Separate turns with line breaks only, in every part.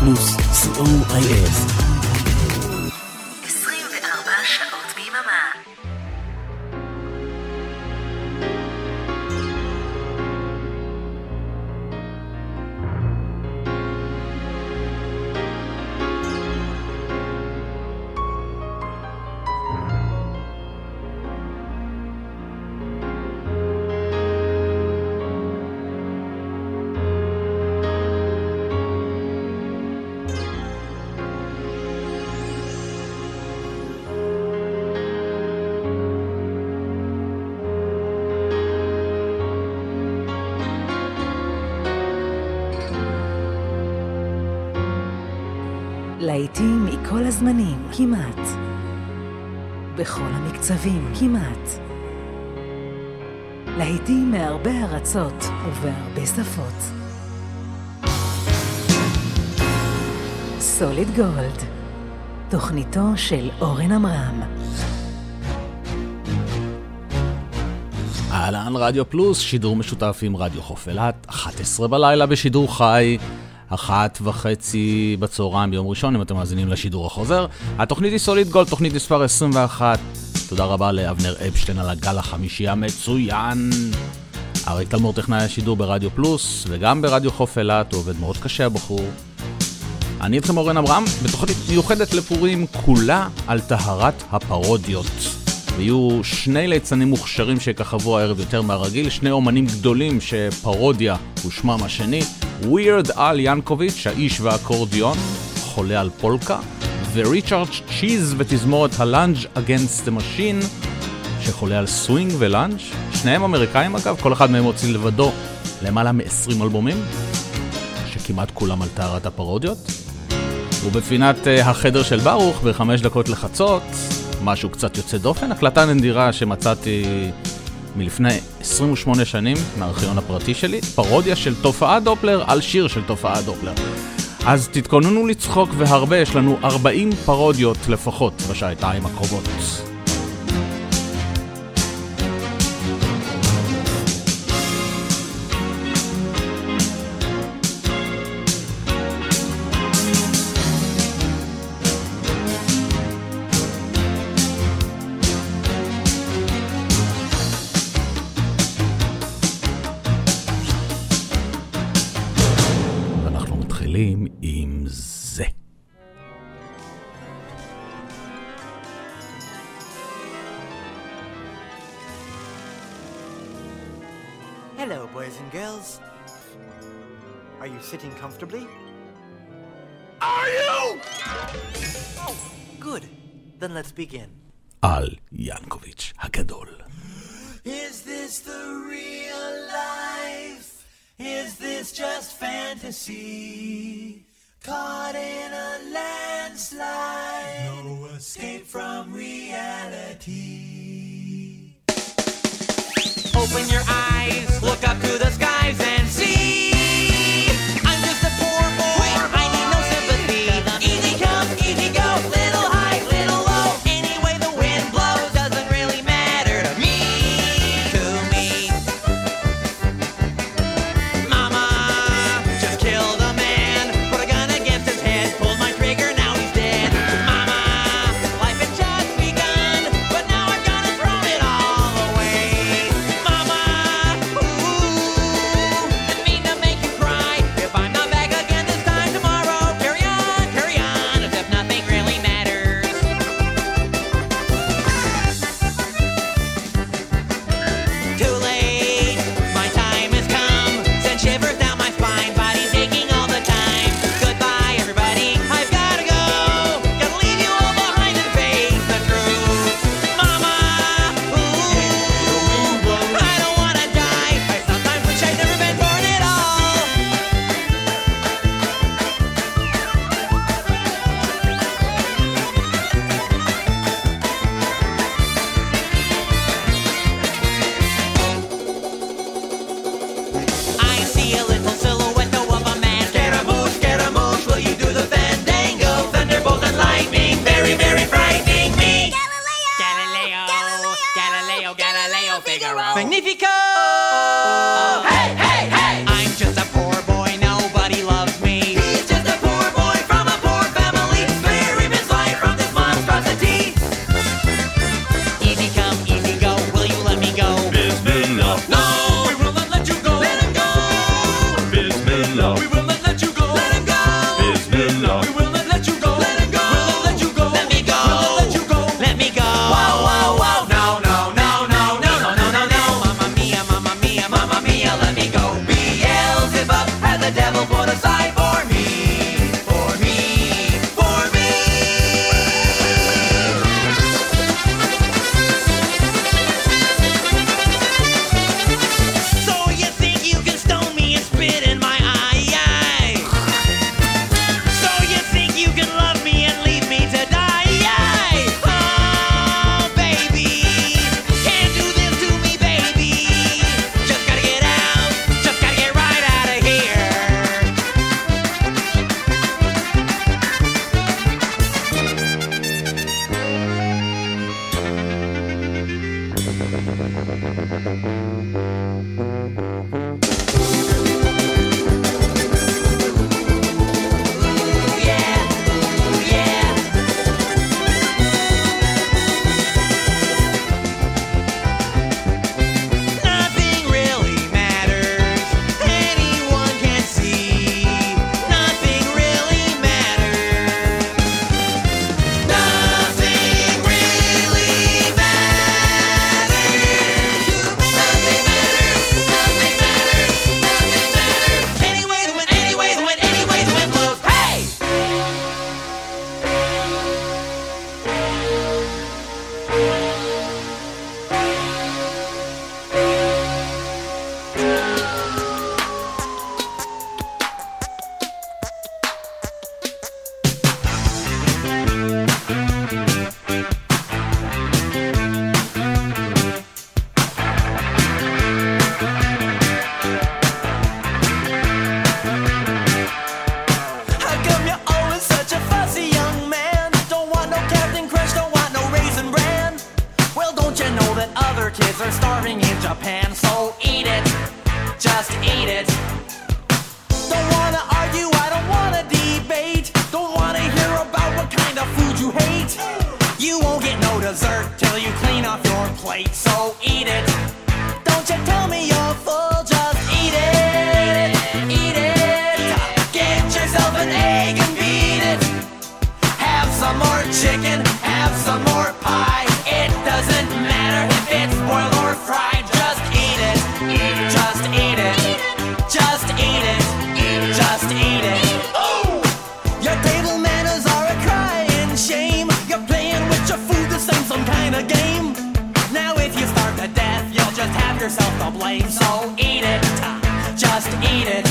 פלוס, co.il בכל המקצבים, כמעט. להיטים מהרבה ארצות ובהרבה שפות. סוליד גולד, תוכניתו של אורן עמרם.
אהלן רדיו פלוס, שידור משותף עם רדיו חוף אילת, 11 בלילה בשידור חי. אחת וחצי בצהריים ביום ראשון, אם אתם מאזינים לשידור החוזר. התוכנית היא סוליד גולד, תוכנית מספר 21. תודה רבה לאבנר אפשטיין על הגל החמישי המצוין. אריק תלמור טכנאי השידור ברדיו פלוס, וגם ברדיו חוף אילת, הוא עובד מאוד קשה הבחור. אני איתכם אורן אברהם, בתוכנית מיוחדת לפורים, כולה על טהרת הפרודיות. ויהיו שני ליצנים מוכשרים שיככבו הערב יותר מהרגיל, שני אומנים גדולים שפרודיה הוא שמם השני, ווירד אל ינקוביץ', האיש והאקורדיון, חולה על פולקה, וריצ'רד צ'יז ותזמורת הלאנג' אגנסט דה משין, שחולה על סווינג ולאנג', שניהם אמריקאים אגב, כל אחד מהם הוציא לבדו למעלה מ-20 אלבומים, שכמעט כולם על טהרת הפרודיות. ובפינת uh, החדר של ברוך, בחמש דקות לחצות, משהו קצת יוצא דופן, הקלטה נדירה שמצאתי מלפני 28 שנים מהארכיון הפרטי שלי, פרודיה של תופעה דופלר על שיר של תופעה דופלר. אז תתכוננו לצחוק והרבה, יש לנו 40 פרודיות לפחות בשעתיים הקרובות.
begin.
אל ינקוביץ' הגדול.
Is this the real life? Is this just fantasy? Caught in a landslide. No escape from reality.
Open your eyes, look up to the skies and see. dessert till you clean off your plate, so eat it.
Don't you tell me you're full.
yourself the blame, so eat it. Just eat it.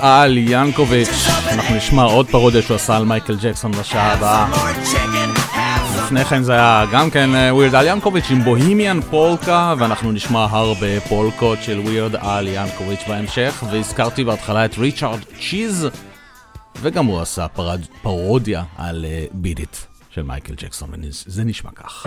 על ינקוביץ', אנחנו נשמע עוד פרודיה שהוא עשה על מייקל ג'קסון בשעה הבאה. לפני כן זה היה גם כן אה, ווירד על ינקוביץ' עם בוהימיאן פולקה, ואנחנו נשמע הרבה פולקות של ווירד על ינקוביץ' בהמשך, והזכרתי בהתחלה את ריצ'ארד צ'יז, וגם הוא עשה פרוד, פרודיה על אה, בידיט של מייקל ג'קסון, וזה נשמע כך.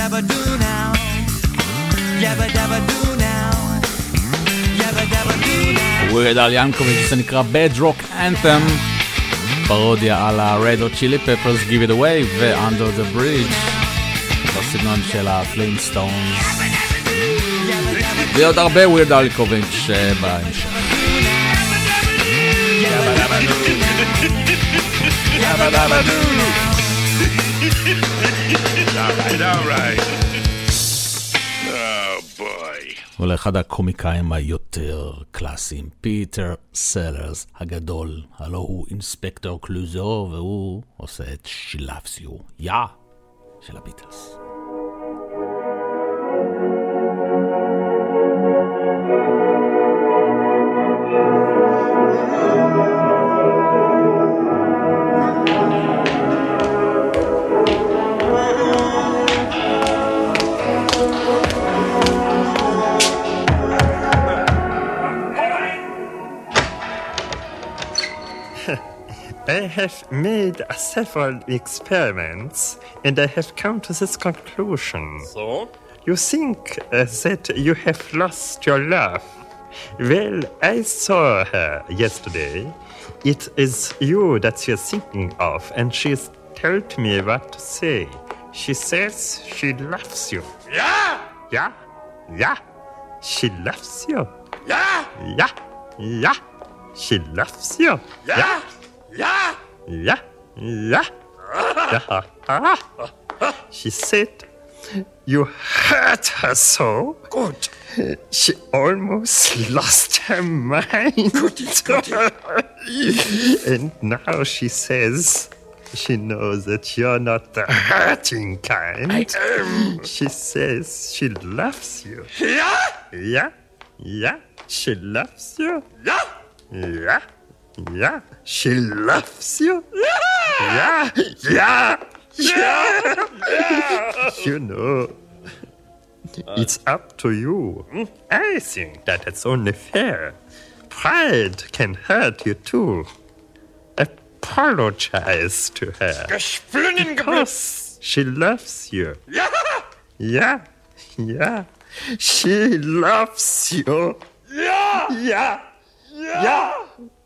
dabba do now. Yabba dabba do now. Yabba dabba do now.
ווירד אל ינקוביץ' זה נקרא Bad Rock Anthem. פרודיה על ה-Red Hot Chili Peppers Give It Away ו-Under the Bridge בסגנון של הפלינסטונס ועוד הרבה ווירד אלקוביץ' בהמשך.
all right, all right. Oh boy.
הוא לאחד הקומיקאים היותר קלאסיים, פיטר סלרס הגדול, הלו הוא אינספקטור קלוזו והוא עושה את שילבסיו, יא, של הביטלס.
I have made several experiments and I have come to this conclusion.
So?
You think uh, that you have lost your love. Well, I saw her yesterday. It is you that she is thinking of, and she's told me what to say. She says she loves you.
Yeah!
Yeah? Yeah? She loves you.
Yeah!
Yeah? Yeah? She loves you.
Yeah! Yeah!
Yeah? Yeah? Yeah? She said you hurt her so.
Good.
She almost lost her mind. Good, good. and now she says she knows that you're not the hurting kind.
I am.
She says she loves you.
Yeah!
Yeah? Yeah? She loves you.
Yeah!
Yeah? Yeah? She loves you. Yeah? Yeah? Yeah? yeah. You know, it's up to you. I think that it's only fair. Pride can hurt you too. Apologize to her. Because she loves you.
Ja!
Yeah? Yeah? She loves you.
Ja!
Yeah? Yeah? Yeah?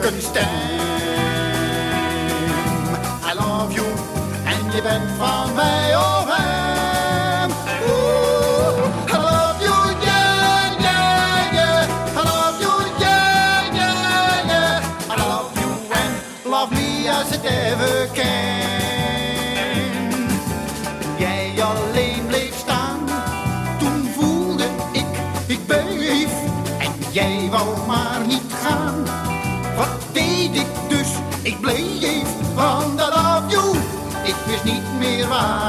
broken stem. I love you, and you've been from me. Oh.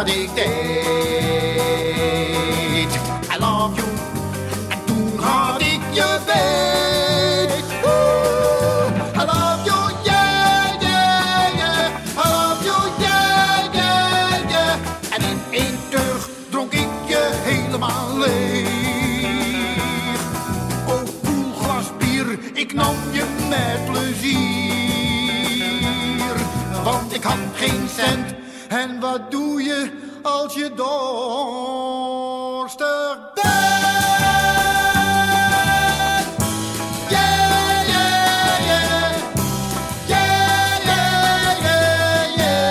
Wat ik deed. I love you. En toen had ik je. Oeh, I love you, yeah, yeah, yeah. I love you, yeah, yeah, yeah. En in één teug dronk ik je helemaal leeg. Oh, koel glas bier, ik nam je met plezier. Want ik had geen cent. En wat doe als je dorstig bent?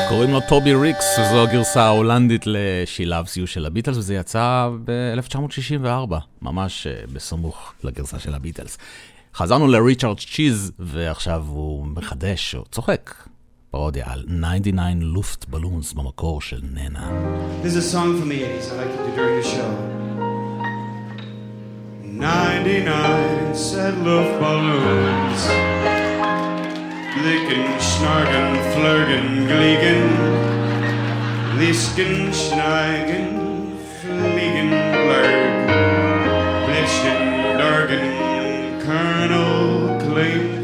קוראים לו טובי ריקס, זו הגרסה ההולנדית ל-She Loves You של הביטלס, וזה יצא ב-1964, ממש אה, בסמוך לגרסה של הביטלס. חזרנו לריצ'רד צ'יז, ועכשיו הוא מחדש, הוא צוחק, פרודיה על 99 לופט בלונס במקור של ננה.
This is a song from the 80s I like to do during the show.
99 said Luftballons. Licken, schnargen, flirgen, gliegen. Lisken, schneigen, fliegen, blurg. Blitschen, dargen, Colonel Clinken.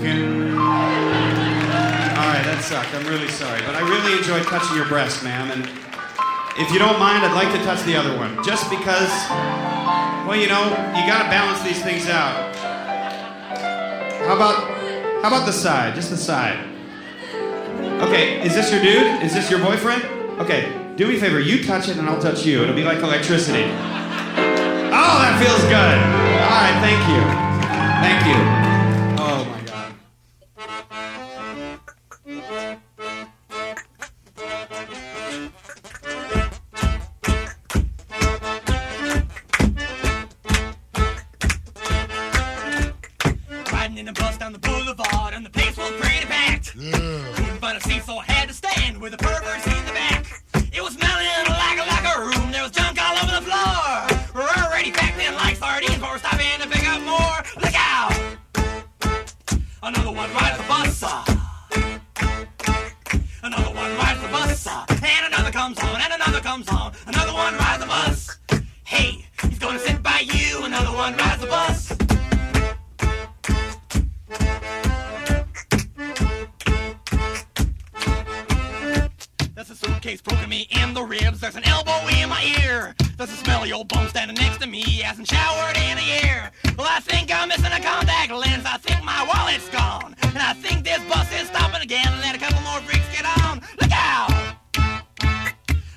Sucked. I'm really sorry. But I really enjoyed touching your breast, ma'am. And if you don't mind, I'd like to touch the other one. Just because, well, you know, you got to balance these things out. How about, how about the side? Just the side. Okay, is this your dude? Is this your boyfriend? Okay, do me a favor. You touch it and I'll touch you. It'll be like electricity. Oh, that feels good. All right, thank you.
Riding by you. Another one rides the bus. There's a suitcase poking me in the ribs. There's an elbow in my ear. There's a smelly old bum standing next to me. He hasn't showered in a year. Well, I think I'm missing a contact lens. I think my wallet's gone. And I think this bus is stopping again. Let a couple more freaks get on. Look out!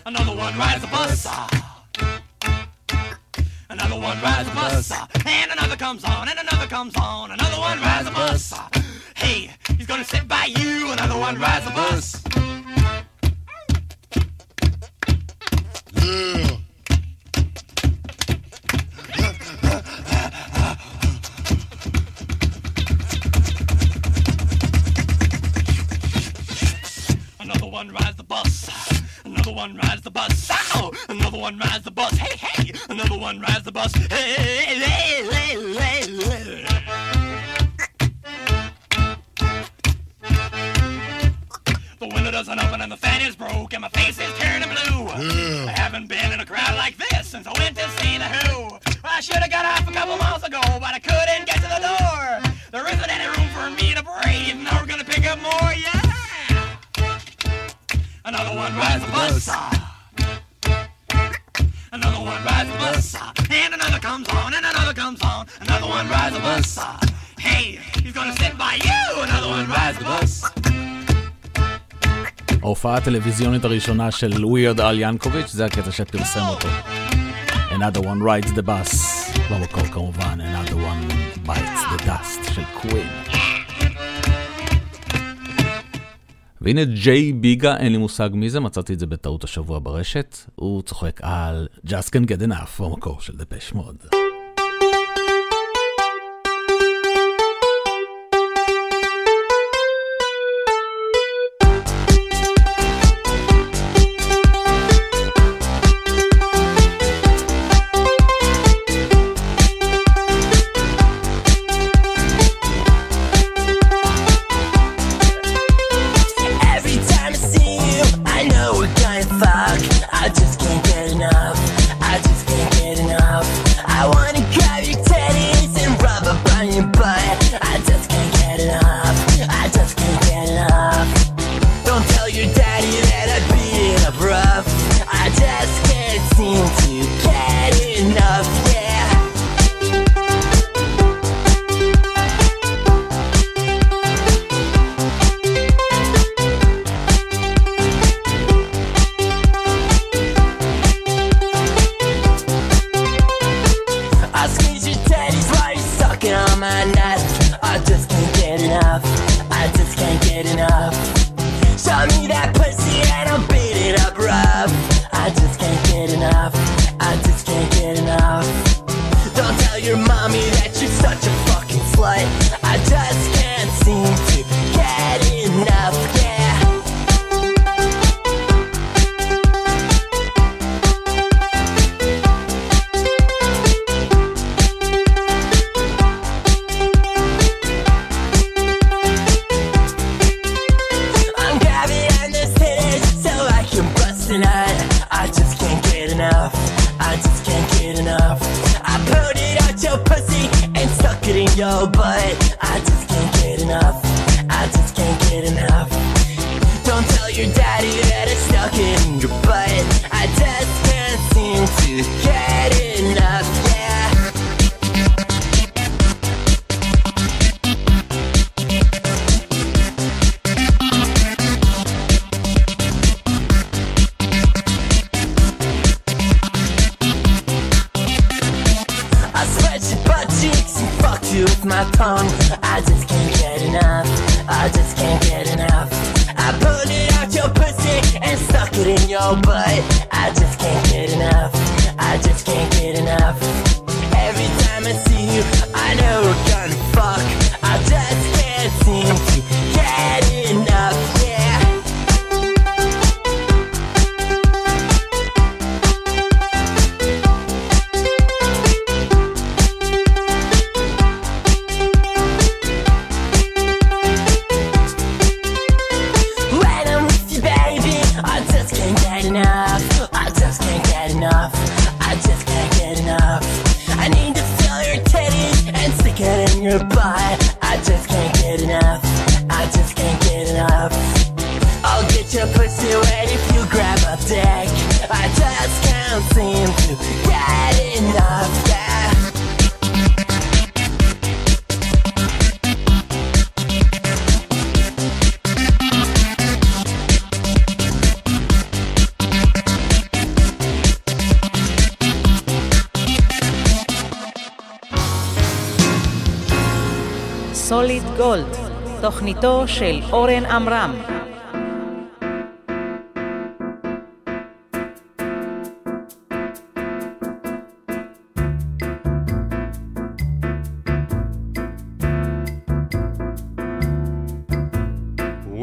Another one rides the bus. Ah. Another one rides the bus. And another comes on. And another comes on. Another one rides the bus. Hey, he's gonna sit by you. Another one rides the bus. Another one rides the bus. Ow! Another one rides the bus. Hey, hey! Another one rides the bus. Hey, hey, hey, hey, hey. The window doesn't open and the fan is broke and my face is turning blue. I haven't been in a crowd like this since I went to see the Who. I should have got off a couple miles ago, but I couldn't get to the door. There isn't any room for me to breathe. Now we're gonna pick up more, yeah. Another one rides the bus. Another one rides the bus. And another comes on, and another comes on. Another one rides the bus. Hey, he's gonna sit by you. Another one rides the bus.
ההופעה הטלוויזיונית הראשונה של ווירד אל ינקוביץ', זה הקטע שפרסם אותו. Another one rides the bus, במקור כמובן, Another one bites the dust של קווין. והנה ג'יי ביגה, אין לי מושג מי זה, מצאתי את זה בטעות השבוע ברשת. הוא צוחק על Just Can't Get Enough, במקור של דפש מוד.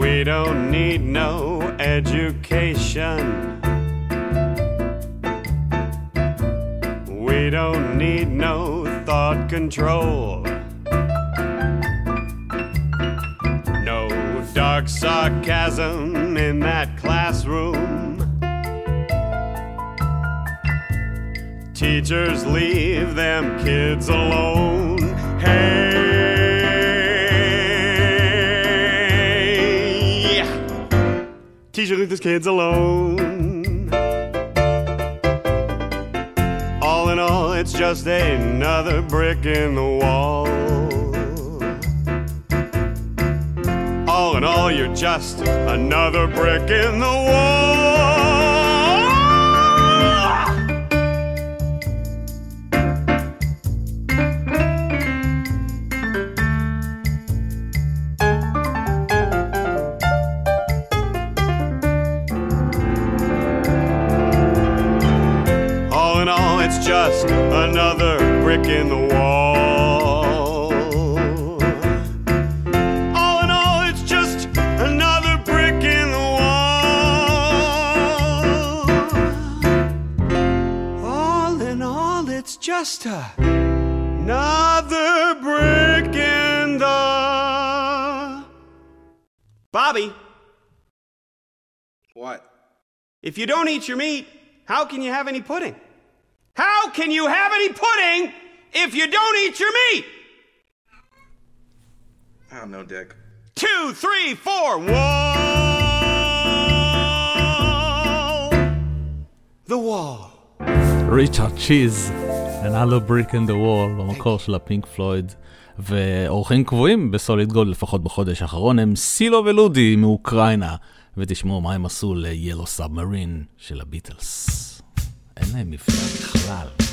We don't need no education. We don't need no thought control. eat your meat, how can you have any pudding? How can you have any pudding if you don't eat your meat?
I don't know, Dick.
Two, three, four, wall. The wall.
ריצ'רד צ'יז, and I love brick in the wall, במקור של הפינק פלויד. ואורחים קבועים בסוליד גולד, לפחות בחודש האחרון, הם סילו ולודי מאוקראינה. ותשמעו מה הם עשו ל-Yellow Submarine של הביטלס. אין להם מפגע בכלל.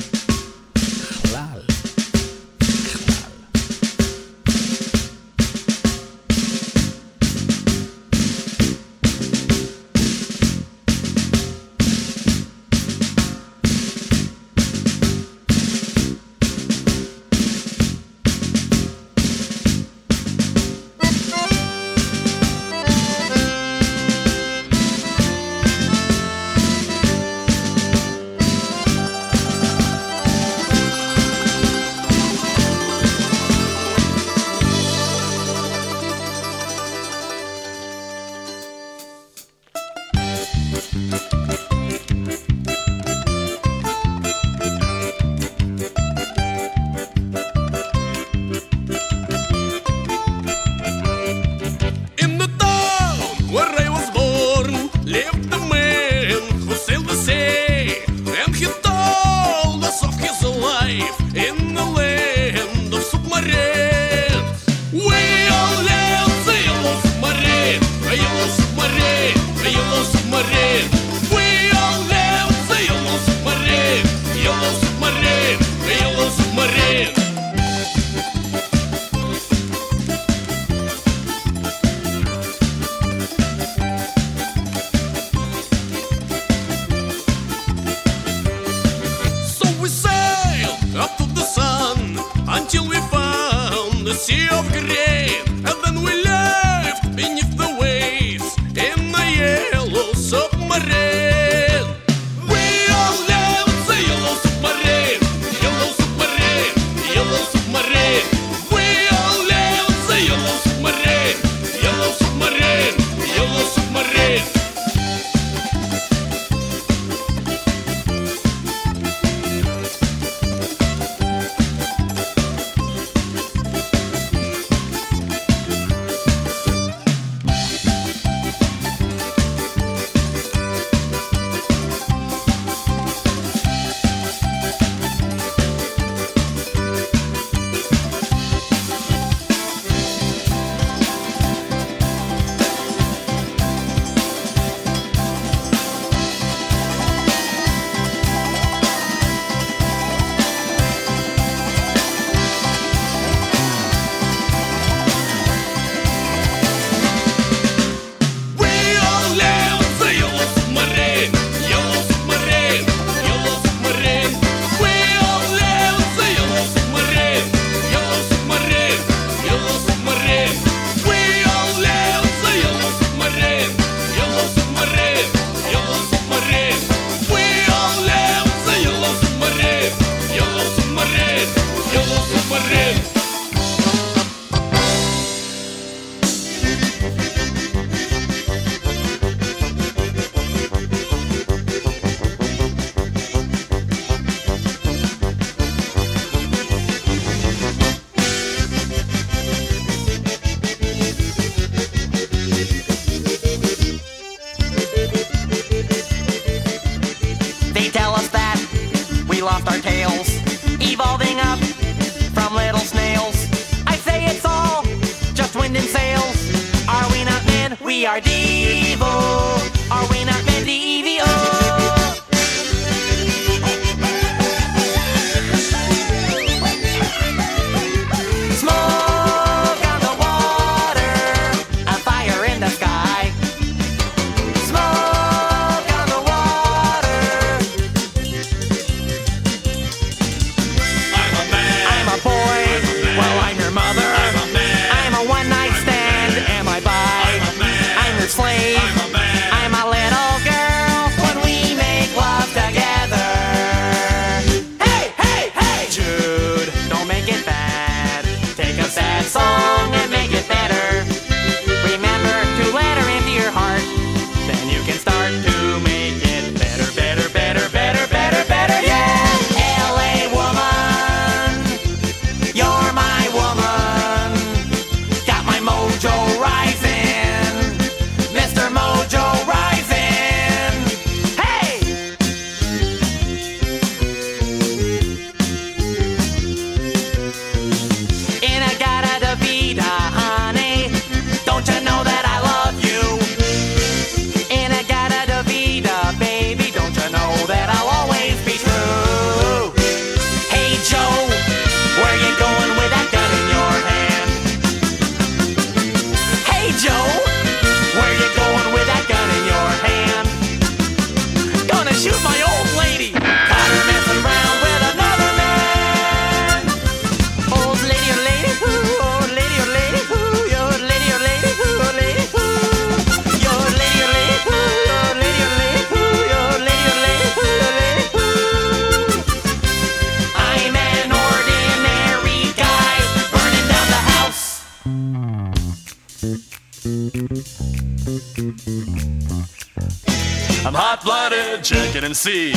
see.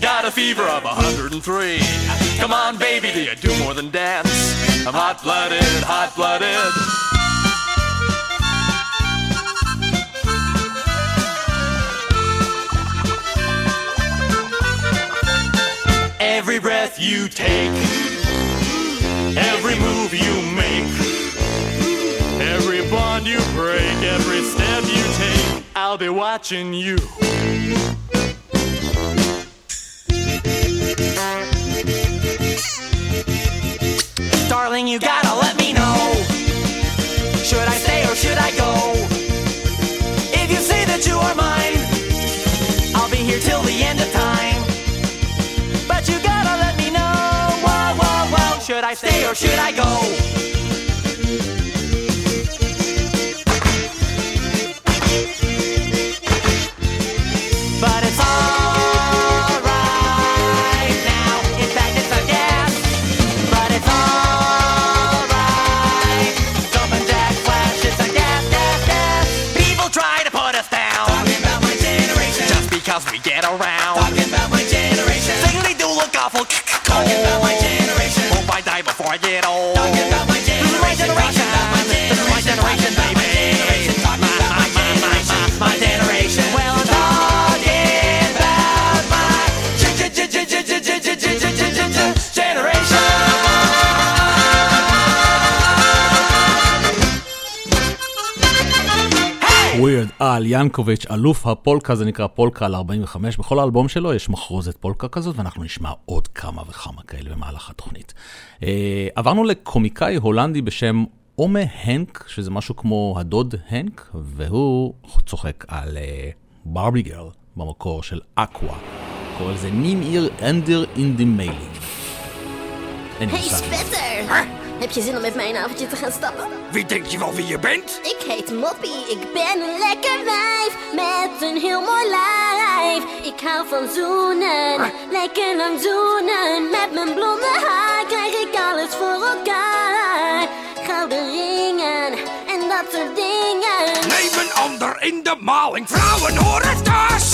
Got a fever of 103. Come on, baby, do you do more than dance? I'm hot blooded, hot blooded. Every breath you take, every move you make, every bond you break, every step you take, I'll be watching you.
or should I go?
ינקוביץ', אלוף הפולקה, זה נקרא פולקה על 45, בכל האלבום שלו יש מחרוזת פולקה כזאת, ואנחנו נשמע עוד כמה וכמה כאלה במהלך התוכנית. אה, עברנו לקומיקאי הולנדי בשם עומה הנק, שזה משהו כמו הדוד הנק, והוא צוחק על אה, ברבי גרל במקור של אקווה. קורא לזה נים עיר אנדר אין די מיילינג. אין לי מושג.
Heb je zin om met mij een avondje te gaan stappen?
Wie denk je wel wie je bent?
Ik heet Moppie, ik ben een lekker wijf met een heel mooi lijf. Ik hou van zoenen, ah. lekker lang zoenen. Met mijn blonde haar krijg ik alles voor elkaar. Gouden ringen en dat soort dingen.
Neem een ander in de maling, vrouwen horen thuis.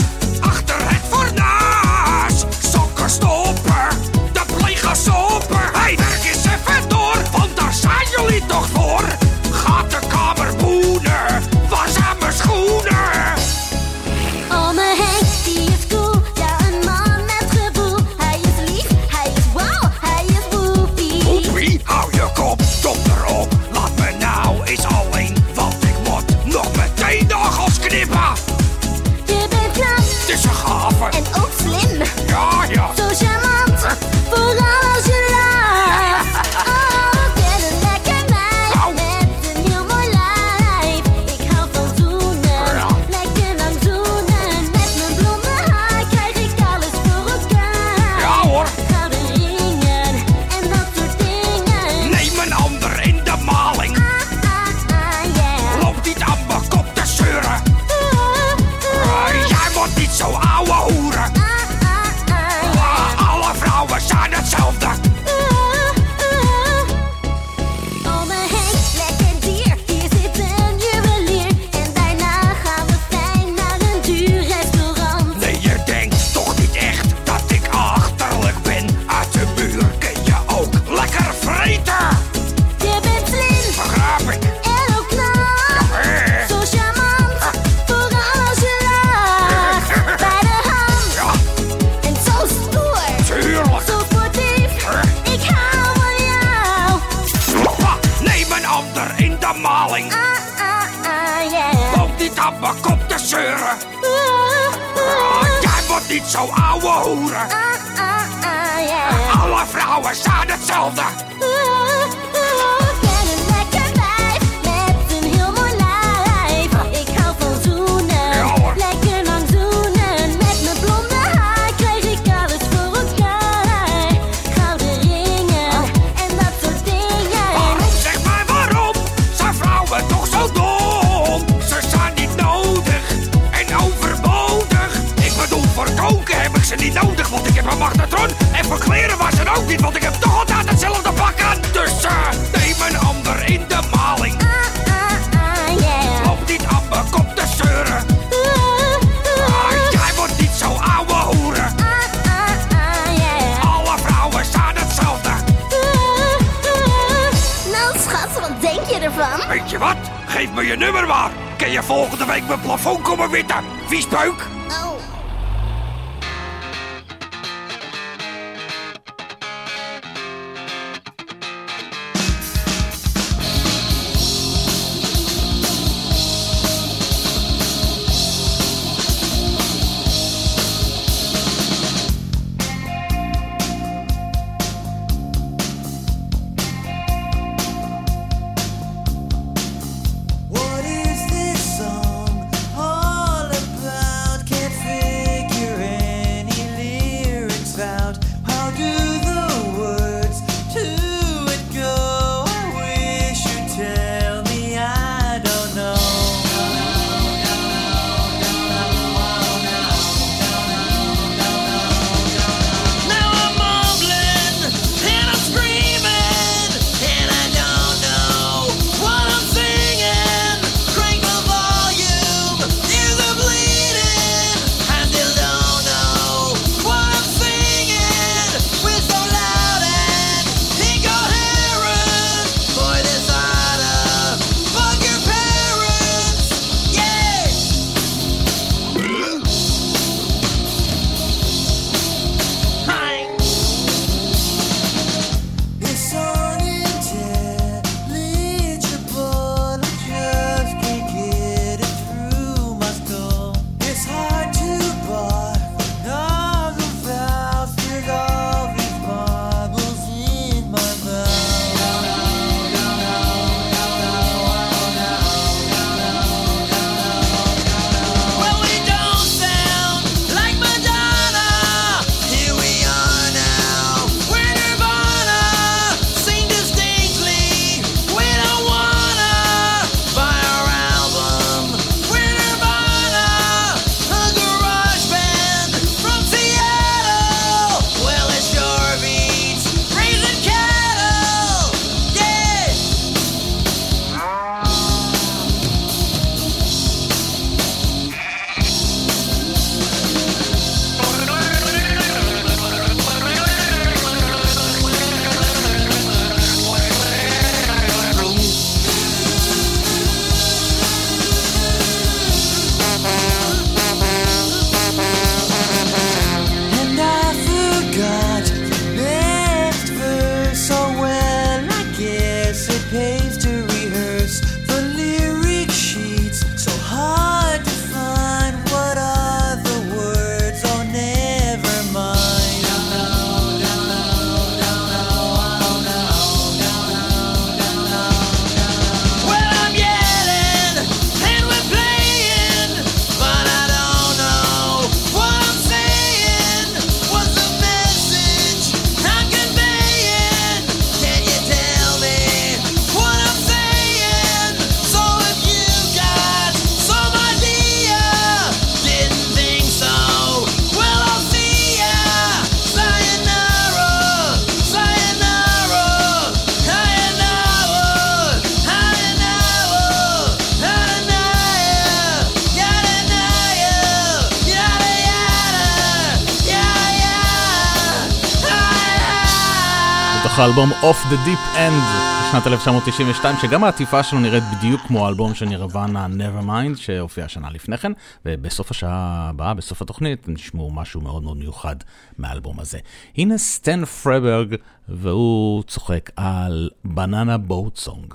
האלבום Off the Deep End בשנת 1992, שגם העטיפה שלו נראית בדיוק כמו האלבום של נירוונה Nevermind, שהופיע שנה לפני כן, ובסוף השעה הבאה, בסוף התוכנית, נשמעו משהו מאוד מאוד מיוחד מהאלבום הזה. הנה סטן פרברג, והוא צוחק על בננה בוט סונג.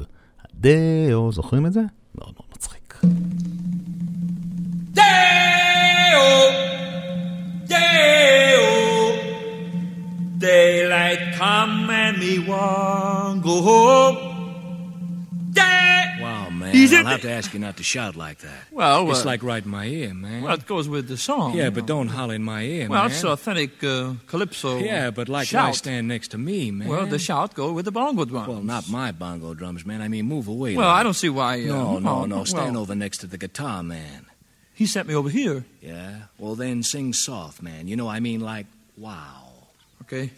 דאו, זוכרים את זה? מאוד מאוד מצחיק.
Dale, daylight come and me want go home. Day.
Wow, man.
He's
I'll have to ask you not to shout like that.
Well,
it's
uh,
like right in my ear, man.
Well, it goes with the song.
yeah, but
know.
don't holler in my ear,
Well,
man.
it's authentic uh, calypso.
Yeah, but like
shout.
why stand next to me, man?
Well, the shout go with the bongo drum.
Well, not my bongo drums, man. I mean, move away.
Well,
like-
I don't see why. Uh,
no, no, no. Stand
well,
over next to the guitar, man.
He sent me over here.
Yeah. Well, then sing soft, man. You know, I mean, like, wow.
Okay.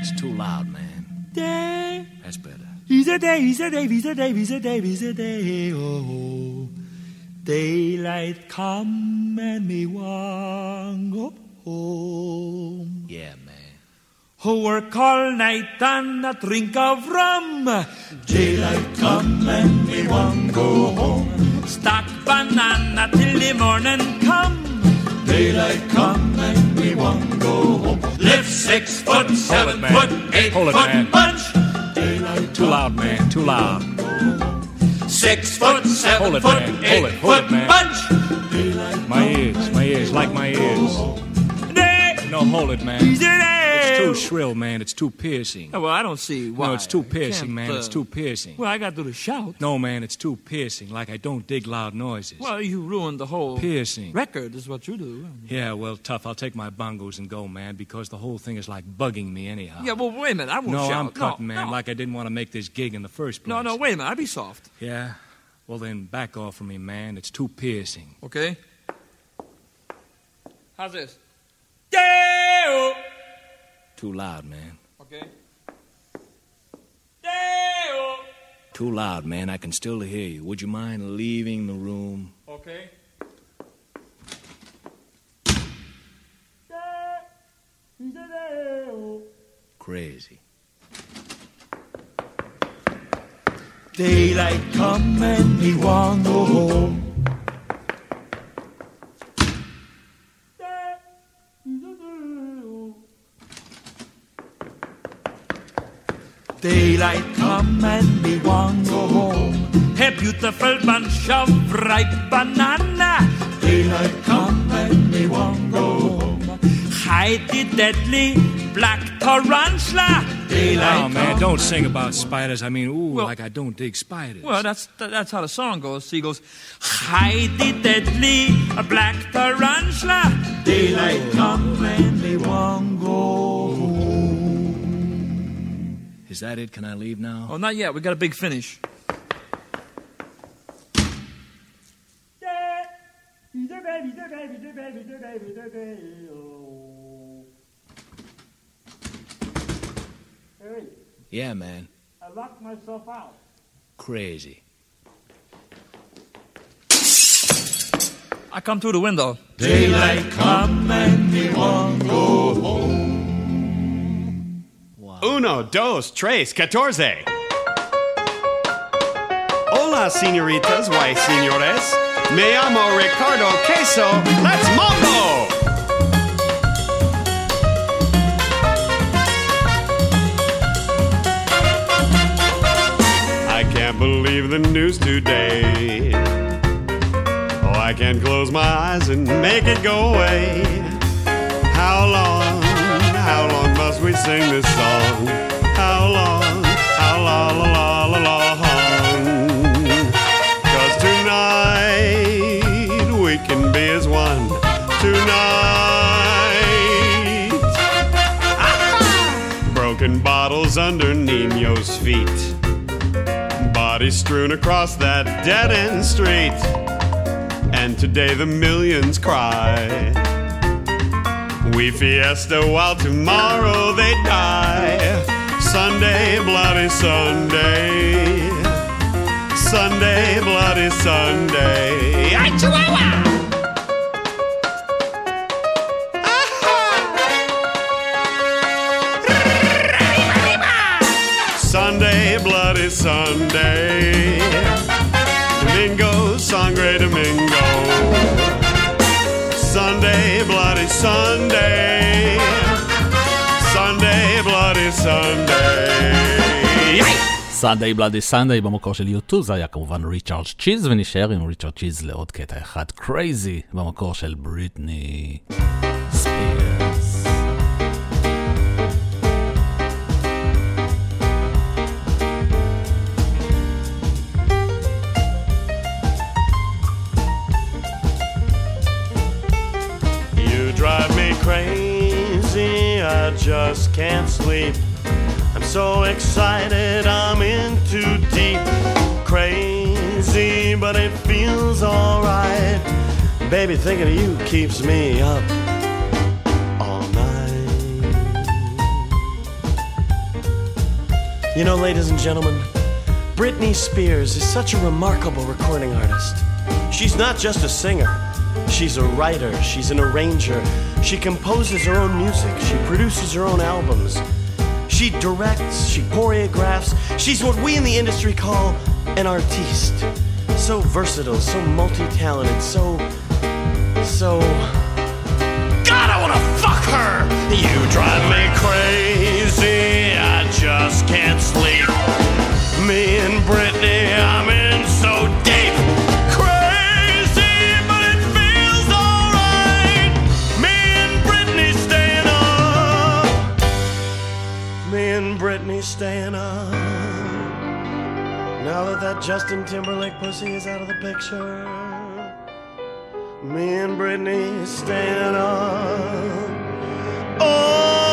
It's too loud, man.
Day.
That's better.
He's a day, he's a day, he's a day, he's a day, he's a day. Oh, daylight come and me want go home.
Yeah, man.
who work all night and a drink of rum. Daylight come and we want go home. Stack banana till the morning come. Daylight come six foot, seven foot, eight
Hold it,
foot
man.
bunch. Daylight
Too loud, man. Too loud.
Six foot, seven
Hold it,
foot,
man.
eight
Hold it, hold
foot
it, man.
bunch.
My ears, my ears, like my ears. No, hold it, man. It's too shrill, man. It's too piercing.
Oh, well, I don't see why.
No, it's too piercing, man.
uh,
It's too piercing.
Well, I got to do the shout.
No, man, it's too piercing. Like I don't dig loud noises.
Well, you ruined the whole
Piercing.
record, is what you do.
Yeah, well, tough. I'll take my bongos and go, man, because the whole thing is like bugging me anyhow.
Yeah, well, wait a minute. I won't
no,
shout.
I'm
No,
cutting, man,
no.
like I didn't want to make this gig in the first place.
No, no, wait a minute. I'd be soft.
Yeah? Well, then back off from me, man. It's too piercing.
Okay? How's this? Deo!
Too loud, man.
Okay. Deo!
Too loud, man. I can still hear you. Would you mind leaving the room?
Okay.
Crazy.
Daylight come and we want go home. Daylight come and we want go home. A beautiful bunch of ripe banana. Daylight come and we want go home. Hide the deadly black tarantula. Daylight
Oh, man,
come.
don't sing about spiders. I mean, ooh, like I don't dig spiders.
Well, that's that's how the song goes. She goes, hide the deadly black tarantula. Daylight come and they won't go home.
Is that it? Can I leave now?
Oh, not yet. We got a big finish.
Yeah, man.
I locked myself out.
Crazy.
I come through the window.
Daylight
come and we won't go home.
Uno, dos, tres, catorce. Hola, senoritas, why, senores? Me llamo Ricardo Queso. Let's mambo! I can't believe the news today. Oh, I can't close my eyes and make it go away. How long, how long we sing this song? How long, how long, la, la, la, long? Cause tonight we can be as one. Tonight, broken bottles under Nino's feet. Bodies strewn across that dead end street. And today the millions cry. We fiesta while tomorrow they die. Sunday, bloody Sunday. Sunday, bloody Sunday. Ay, Chihuahua! Sunday, bloody Sunday. Domingo, sangre Domingo. Sunday, bloody Sunday. Sunday, bloody Sunday.
סאנדיי בלאדי סאנדיי במקור של U2 זה היה כמובן ריצ'רד צ'יז ונשאר עם ריצ'רד צ'יז לעוד קטע אחד קרייזי במקור של בריטני
crazy, I just can't sleep. I'm so excited, I'm in too deep. Crazy, but it feels alright. Baby, thinking of you keeps me up all night. You know, ladies and gentlemen, Britney Spears is such a remarkable recording artist. She's not just a singer, She's a writer, she's an arranger. She composes her own music, she produces her own albums. She directs, she choreographs. She's what we in the industry call an artiste. So versatile, so multi talented, so. so.
God, I wanna fuck her! You drive me crazy, I just can't sleep. Me and Britney, I'm in staying up.
Now that that Justin Timberlake pussy is out of the picture. Me and Britney staying up. All oh,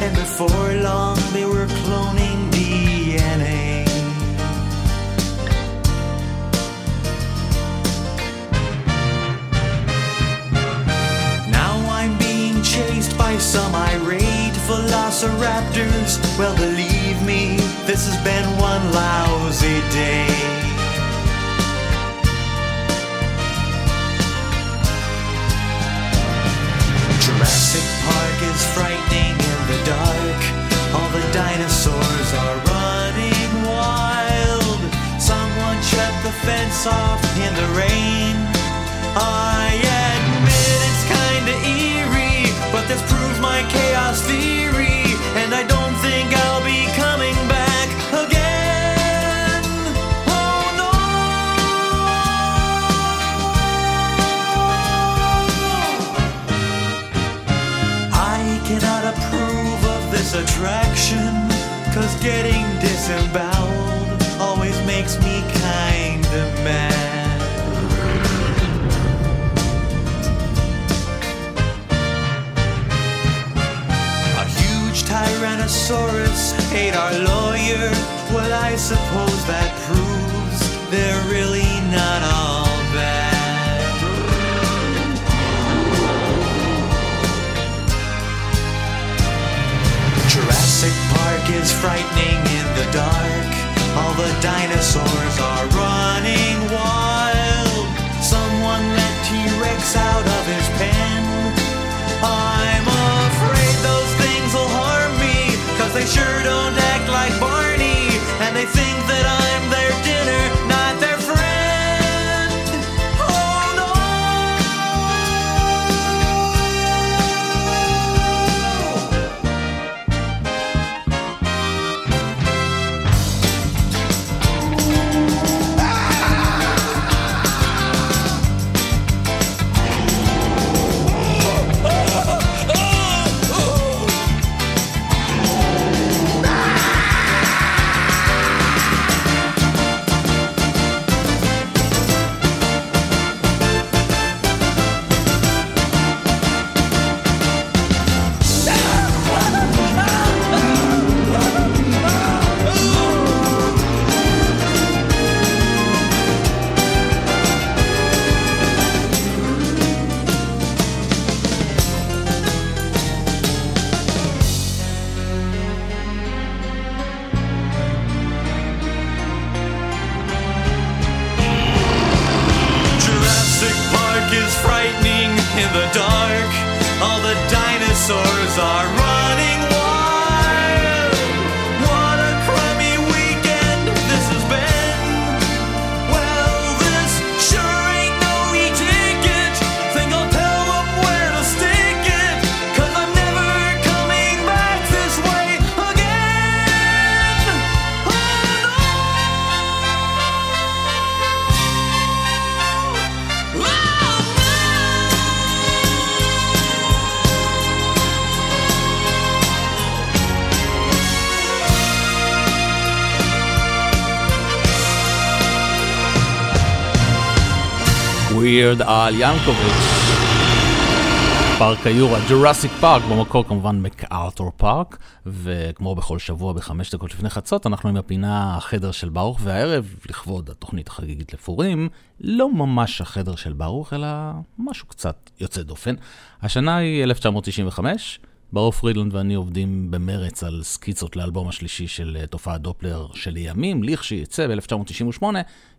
and
before long they were cloning DNA. Now I'm being chased by some irate velociraptors. Well, believe me, this has been one lousy day. Jurassic the dinosaurs are running wild. Someone shut the fence off in the rain. I admit it's kinda eerie, but this proves my chaos theory. And I don't think I'll be getting disemboweled always makes me kinda mad. A huge Tyrannosaurus ate our lawyer. Well, I suppose that proves they're really not all Jurassic Park is frightening in the dark. All the dinosaurs are running wild.
ווירד על ינקוביץ'. פארק היורה, ג'ורסיק פארק, במקור כמובן מקארתור פארק, וכמו בכל שבוע בחמש דקות לפני חצות, אנחנו עם הפינה החדר של ברוך, והערב, לכבוד התוכנית החגיגית לפורים, לא ממש החדר של ברוך, אלא משהו קצת יוצא דופן. השנה היא 1995, ברוך פרידלנד ואני עובדים במרץ על סקיצות לאלבום השלישי של אה, תופעת דופלר שלימים, לכשיצא ב-1998,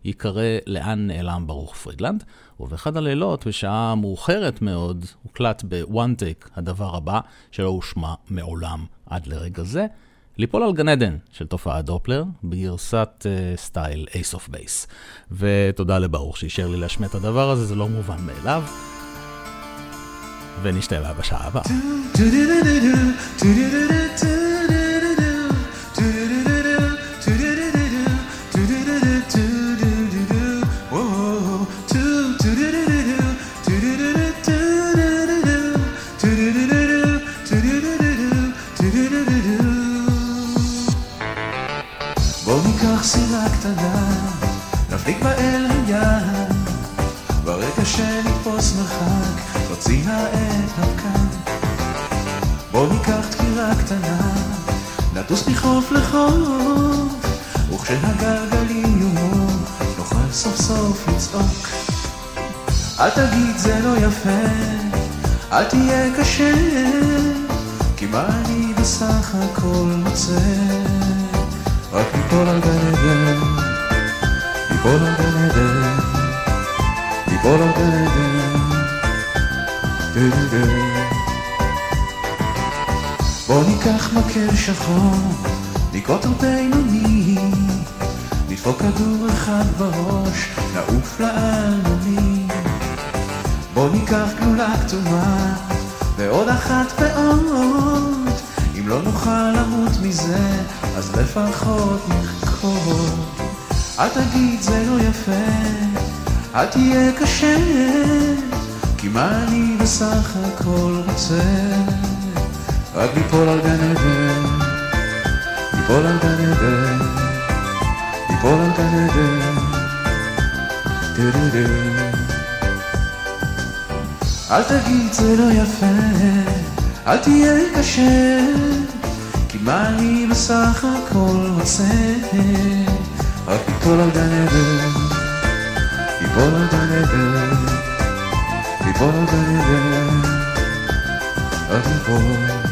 ייקרא לאן נעלם ברוך פרידלנד. ובאחד הלילות, בשעה מאוחרת מאוד, הוקלט בוואן טייק הדבר הבא, שלא הושמע מעולם עד לרגע זה, ליפול על גן עדן של תופעת דופלר, בגרסת uh, סטייל אייס אוף בייס. ותודה לברוך שאישר לי להשמיע את הדבר הזה, זה לא מובן מאליו. ונשתמע בשעה הבאה.
בוא ניקח סירה קטנה, נבליג בה קטנה, נטוס מחוף לחוף, וכשהגלגלים יומו, נוכל סוף סוף לצעוק. אל תגיד זה לא יפה, אל תהיה קשה, כי מה אני בסך הכל רוצה? רק ליפול על גן עדן, ליפול על גן עדן, ליפול על גן עדן, דו-דו-דו. בוא ניקח מקל שחור, על בינוני, נדפוק כדור אחד בראש, נעוף לעלמונים. בוא ניקח גלולה כתומה, ועוד אחת ועוד, אם לא נוכל למות מזה, אז לפחות נחקור. אל תגיד זה לא יפה, אל תהיה קשה, כי מה אני בסך הכל רוצה? רק ליפול על גן עדן, ליפול על גן עדן, ליפול על גן עדן, דו-דו-דו. אל תגיד זה לא יפה, אל תהיה קשה, כי מה אני בסך הכל רוצה? רק ליפול על גן עדן, ליפול על גן עדן, ליפול על גן עדן, רק ליפול.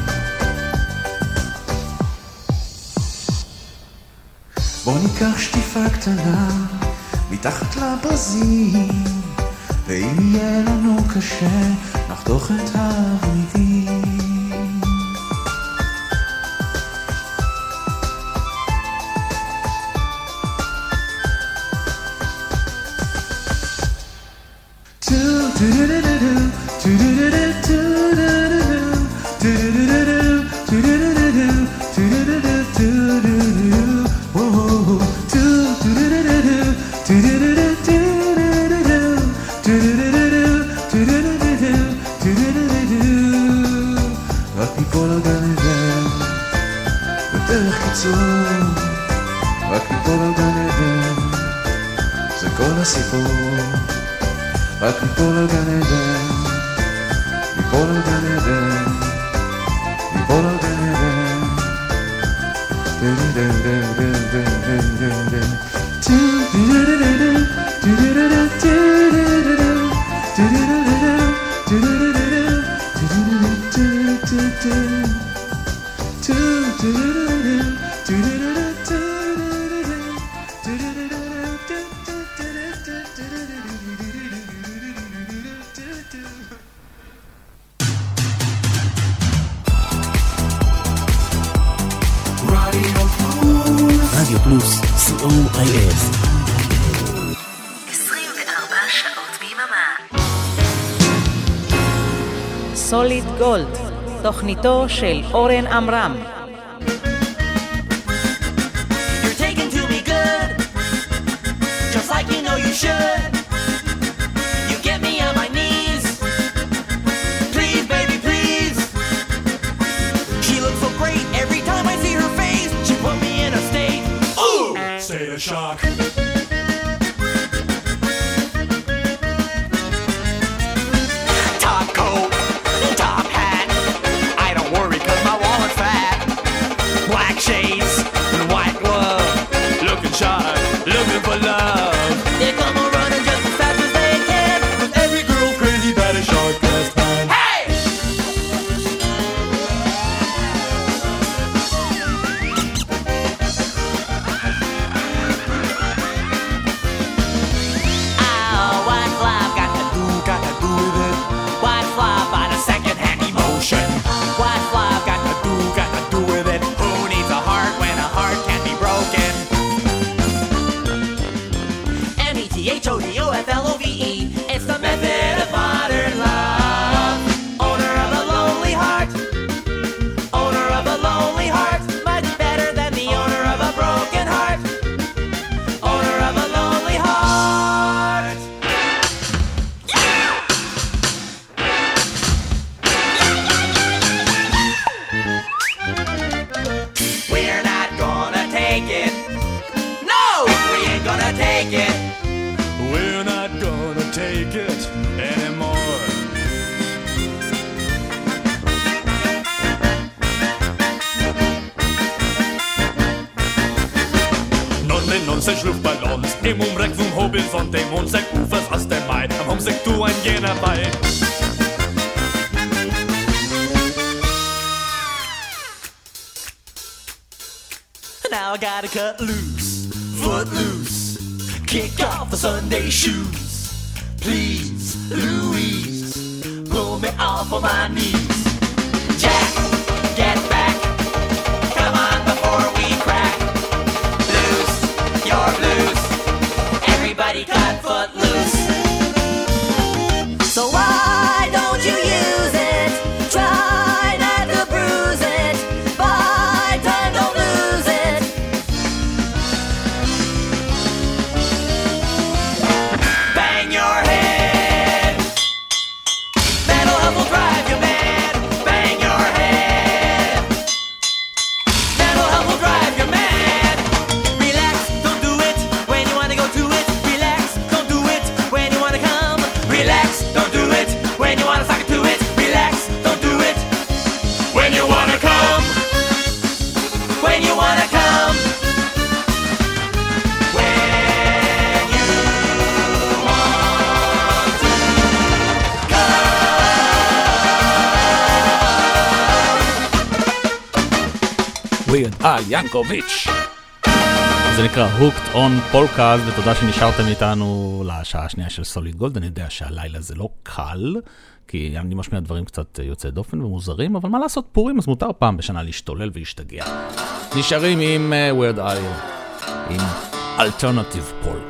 בוא ניקח שטיפה קטנה מתחת לברזים ואם יהיה לנו קשה, נחתוך את הוורידים.
של אורן עמרם.
ינקוביץ'. זה נקרא Hooked on Polkas, ותודה שנשארתם איתנו לשעה השנייה של סוליד גולד. אני יודע שהלילה זה לא קל, כי אני משמיע דברים קצת יוצאי דופן ומוזרים, אבל מה לעשות, פורים, אז מותר פעם בשנה להשתולל ולהשתגע. נשארים עם
uh, Weird Eye, עם Alternative Polk.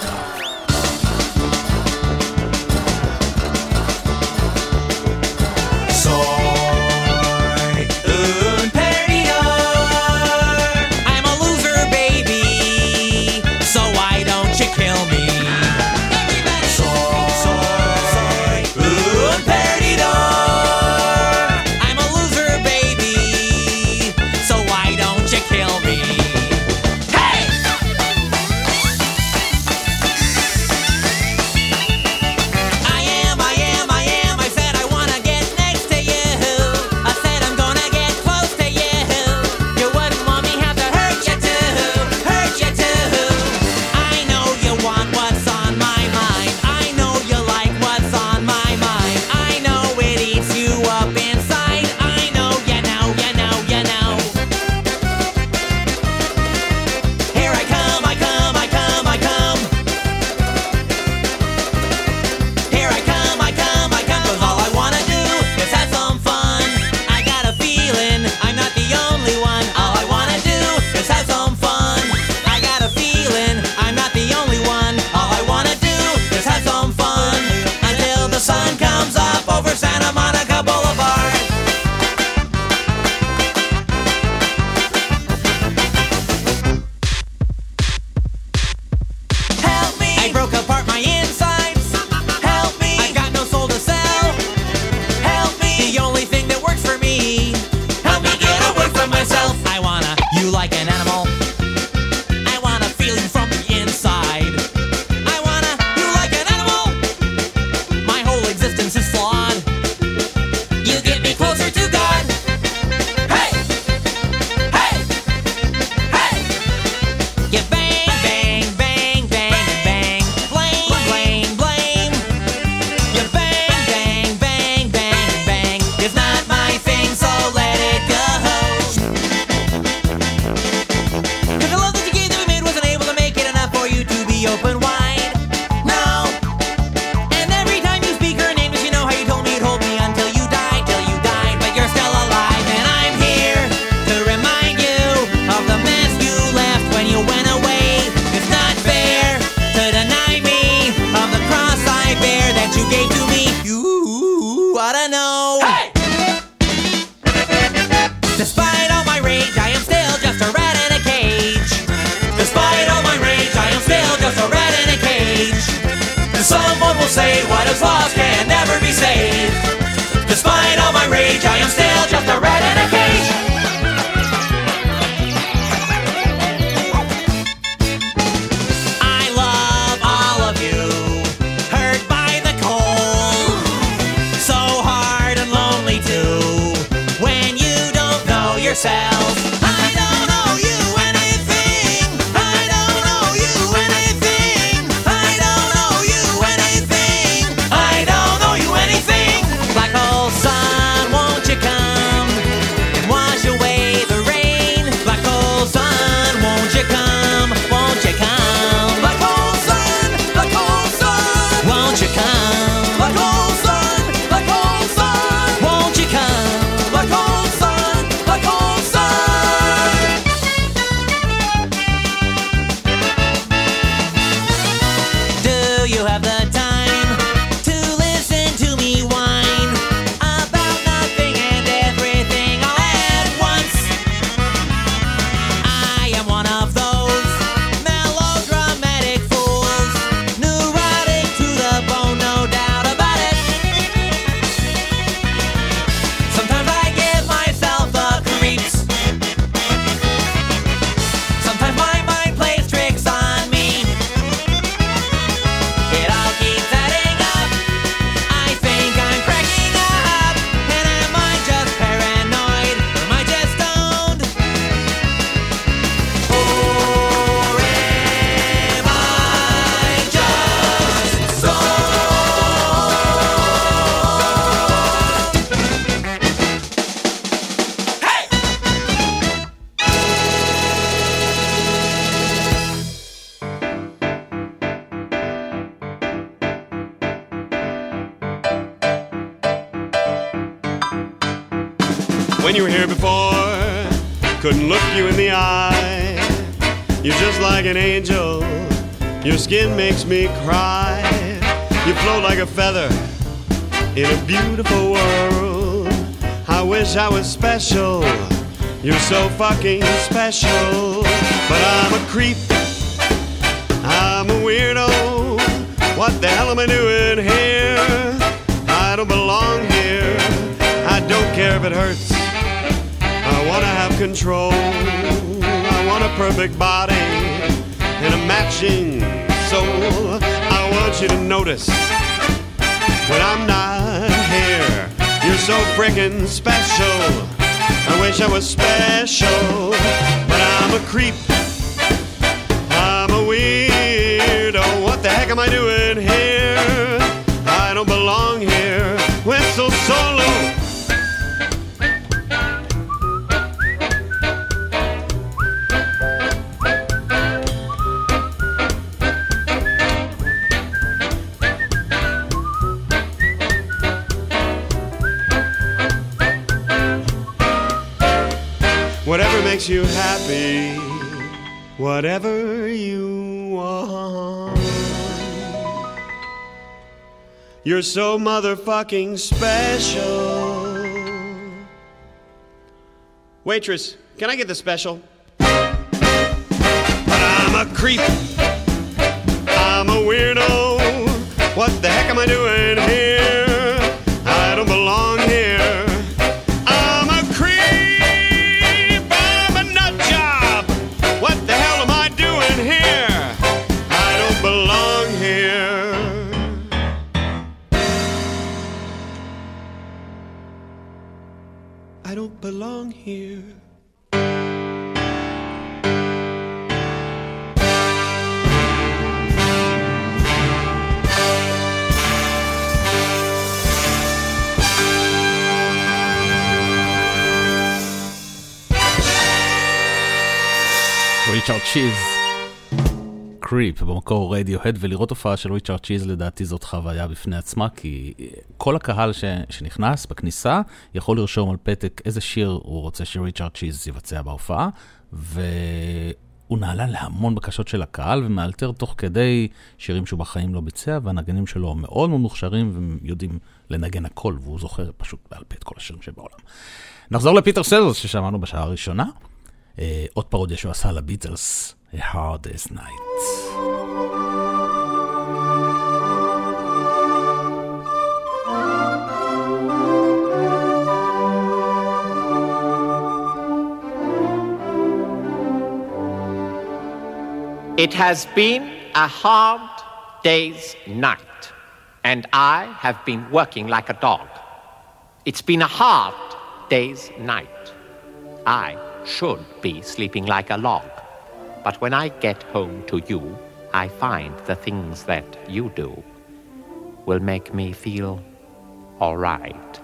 Special. You're so fucking special. But I'm a creep. I'm a weirdo. What the hell am I doing here? I don't belong here. I don't care if it hurts. I wanna have control. I want a perfect body and a matching soul. I want you to notice when I'm not here. You're so freaking special. I wish I was special, but I'm a creep. I'm a weirdo. What the heck am I doing here? I don't belong makes you happy, whatever you want. You're so motherfucking special. Waitress, can I get the special? But I'm a creep. I'm a weirdo. What the heck am I doing here? I don't belong here. belong here.
Richard Cheese. קריפ, במקור רדיוהד, ולראות הופעה של ריצ'רד צ'יז לדעתי זאת חוויה בפני עצמה, כי כל הקהל ש, שנכנס בכניסה יכול לרשום על פתק איזה שיר הוא רוצה שריצ'רד צ'יז יבצע בהופעה, והוא נעלה להמון בקשות של הקהל ומאלתר תוך כדי שירים שהוא בחיים לא ביצע, והנגנים שלו מאוד מאוד מוכשרים והם יודעים לנגן הכל, והוא זוכר פשוט בעל פה את כל השירים שבעולם. נחזור לפיטר סלזוס ששמענו בשעה הראשונה. עוד פרודיה שהוא עשה לביטלס, A Hard Day's Night.
It has been a hard day's night, and I have been working like a dog. It's been a hard day's night. I should be sleeping like a log. But when I get home to you, I find the things that you do will make me feel all right.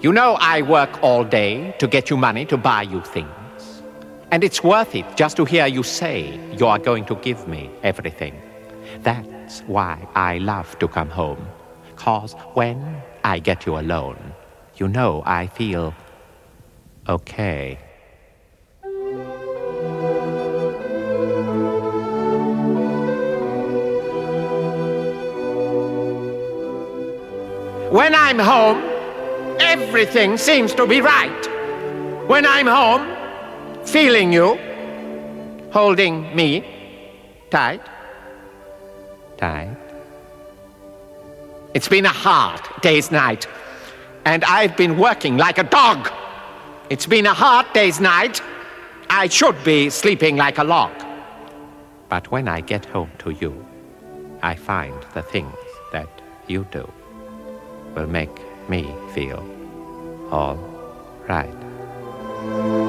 You know, I work all day to get you money to buy you things. And it's worth it just to hear you say you are going to give me everything. That's why I love to come home. Cause when I get you alone, you know I feel okay. When I'm home, everything seems to be right. When I'm home, feeling you, holding me tight, tight. It's been a hard day's night, and I've been working like a dog. It's been a hard day's night. I should be sleeping like a log. But when I get home to you, I find the things that you do will make me feel all right.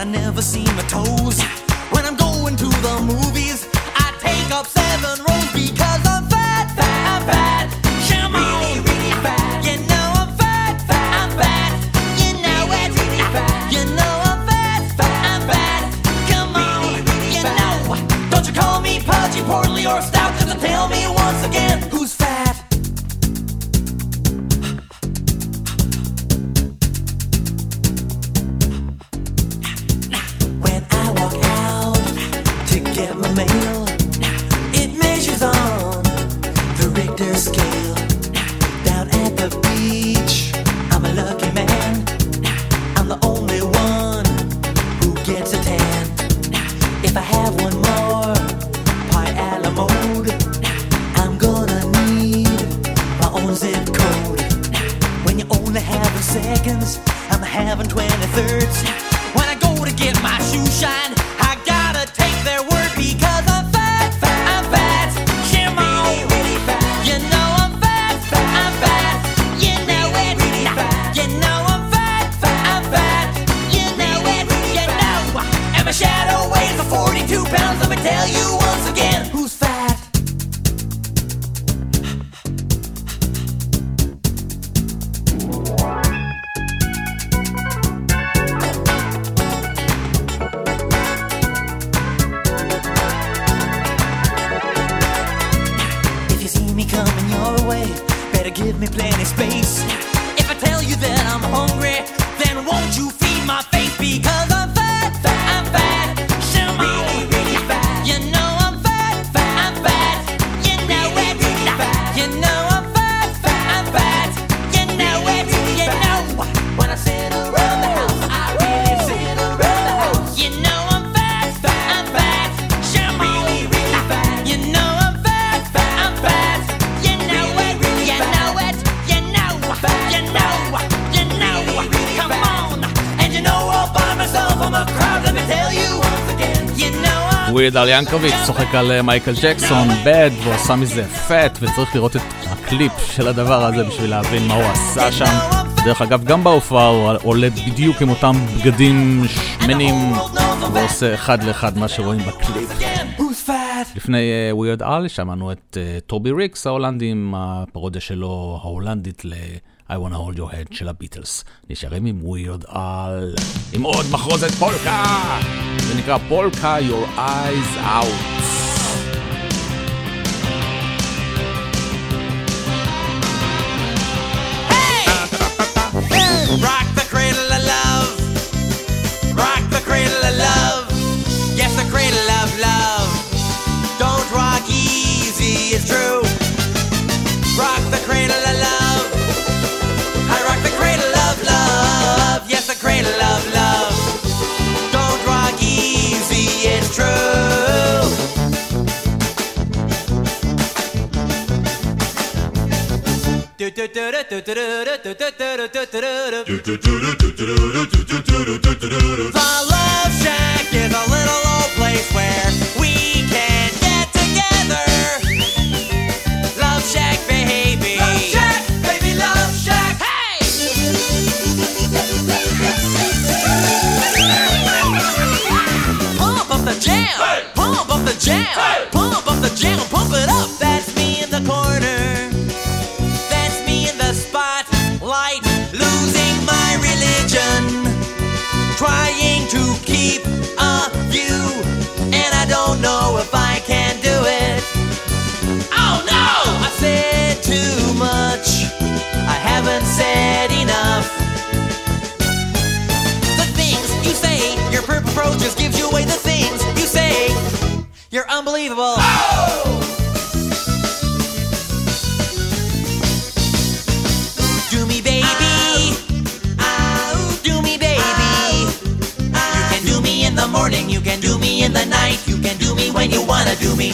and
I never see my toes. When I'm going to the movies, I take up seven rows because I'm fat, fat, I'm fat. Come on, really, really fat. You know I'm fat, fat, I'm fat. You know really, it, really fat. You know I'm fat, fat, I'm fat. Come on, really, really you fat. know. Don't you call me pudgy, portly, or stout? Just tell me once again.
דליה ינקוביץ' צוחק על אה, מייקל ג'קסון, בד, ועושה מזה פט, וצריך לראות את הקליפ של הדבר הזה בשביל להבין מה הוא עשה שם. דרך אגב, גם בהופעה הוא עולה בדיוק עם אותם בגדים שמנים, ועושה אחד לאחד מה שרואים בקליפ. לפני ווירד uh, על שמענו את אה, טובי ריקס ההולנדי עם הפרודיה שלו ההולנדית ל... I wanna hold your head של הביטלס. נשארים עם ווירד על... עם עוד מחרוזת פולקה! זה נקרא פולקה Your Eyes Out.
The you're unbelievable. Do me, baby. Oh, do me, baby. You can do me in the morning. You can do me in the night. You can do me when you wanna do me.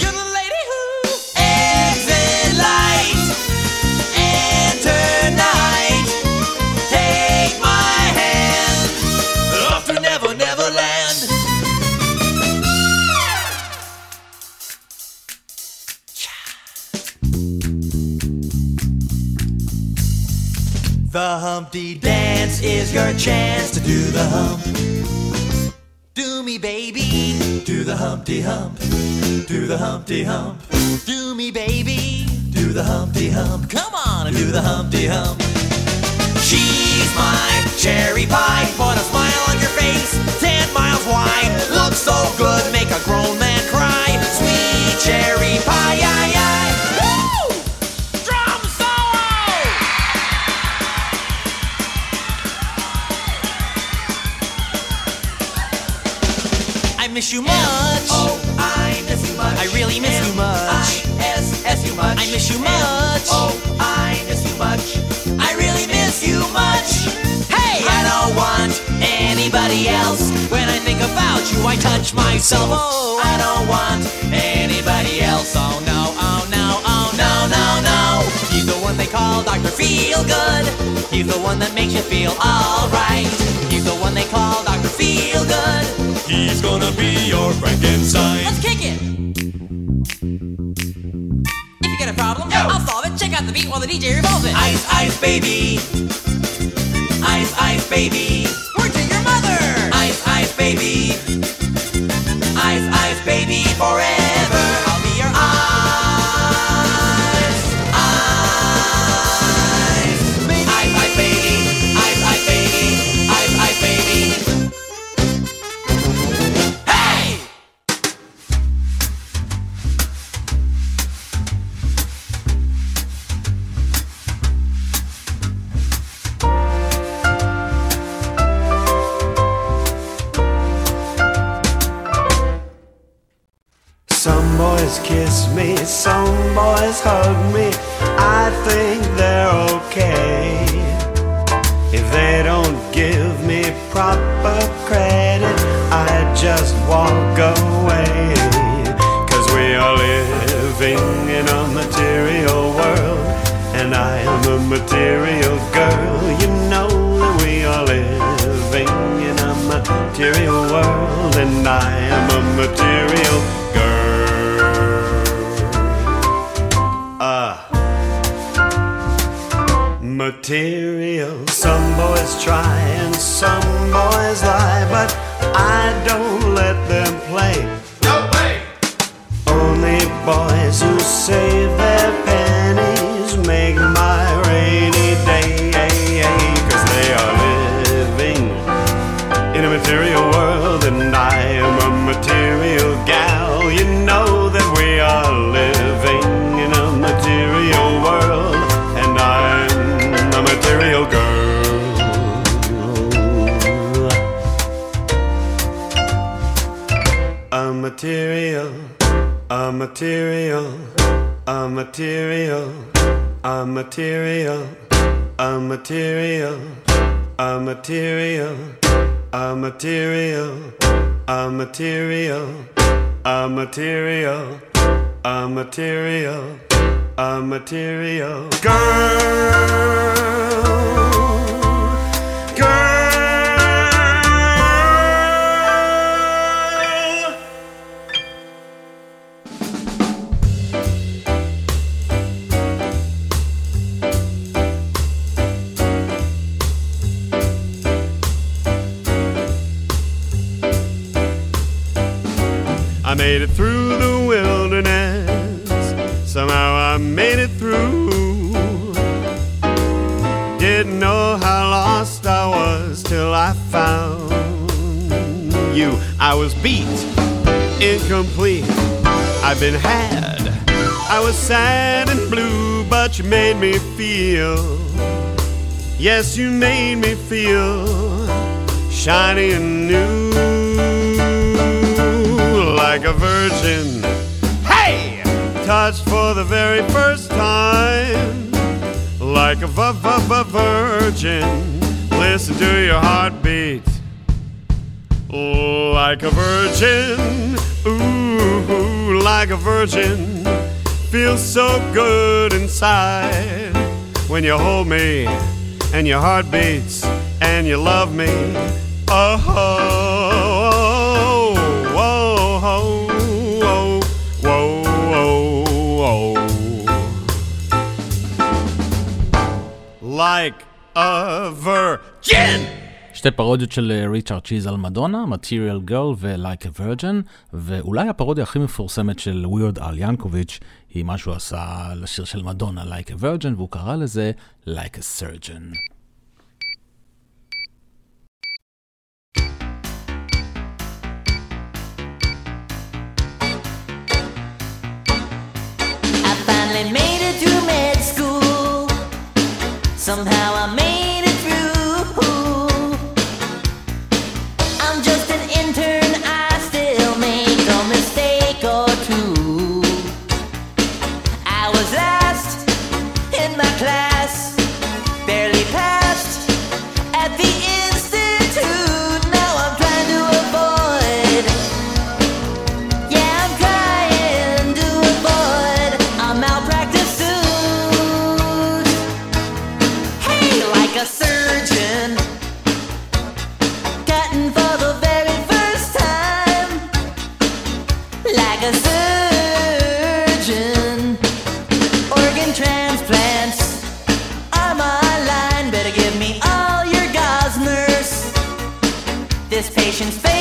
Humpty Dance is your chance to do the hump. Do me, baby. Do the Humpty Hump. Do the Humpty Hump. Do me, baby. Do the Humpty Hump. Come on and do the Humpty Hump. She's my cherry pie. Put a smile on your face. Ten miles wide. Looks so good. Make a grown man cry. Sweet cherry pie. Miss you much. Oh, I miss you much. I really miss you much. Hey, I don't want anybody else. When I think about you, I touch myself. Oh, I don't want anybody else. Oh no, oh no, oh no, no, no. He's the one they call Dr. Feel Good. He's the one that makes you feel alright. He's the one they call Dr. Feel Good. He's gonna be your Frankenstein. Let's kick it. Check out the beat while the DJ revolves it. Ice, ice, baby. Ice, ice, baby. Word to your mother. Ice, ice, baby. Ice, ice, baby, forever.
A material, a material, a material, a material,
a material, a material, a material, a material girl. Made it through the wilderness. Somehow I made it through. Didn't know how lost I was till I found you. I was beat, incomplete. I've been had. I was sad and blue, but you made me feel. Yes, you made me feel shiny and new like a virgin. Hey! Touched for the very first time, like a v- v- v- virgin. Listen to your heartbeat, like a virgin. Ooh, like a virgin. Feels so good inside when you hold me and your heart beats and you love me. Oh, oh, Like a virgin.
שתי פרודיות של אה, ריצ'רד צ'יז על מדונה, Material Girl ו-Like a Virgin, ואולי הפרודיה הכי מפורסמת של ווירד על ינקוביץ' היא מה שהוא עשה לשיר של מדונה, Like a Virgin, והוא קרא לזה Like a Surgeon.
I finally made it to. Somehow I made This patient's fading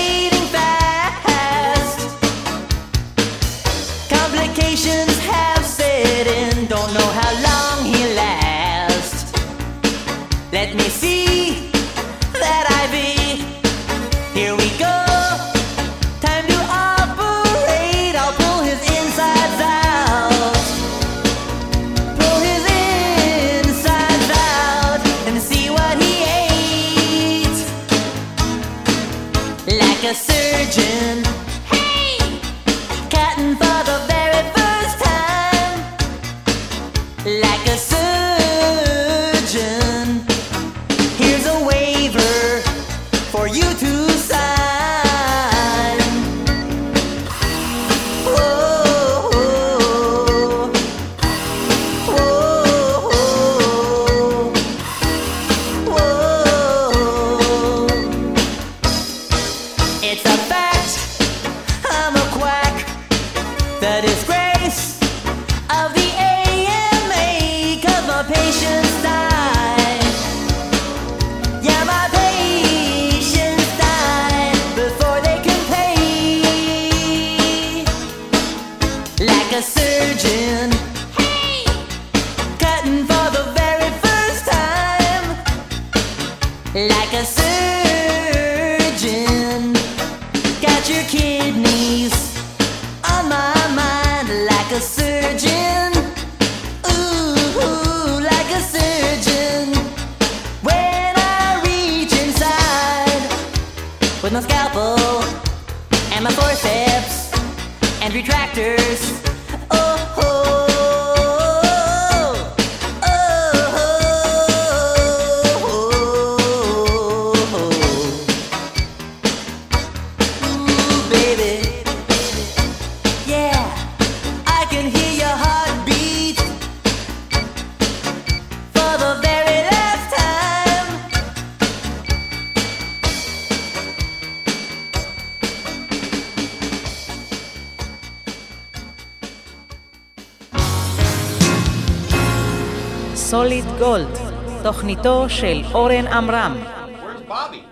תוכניתו של אורן עמרם.
Where's Bobby?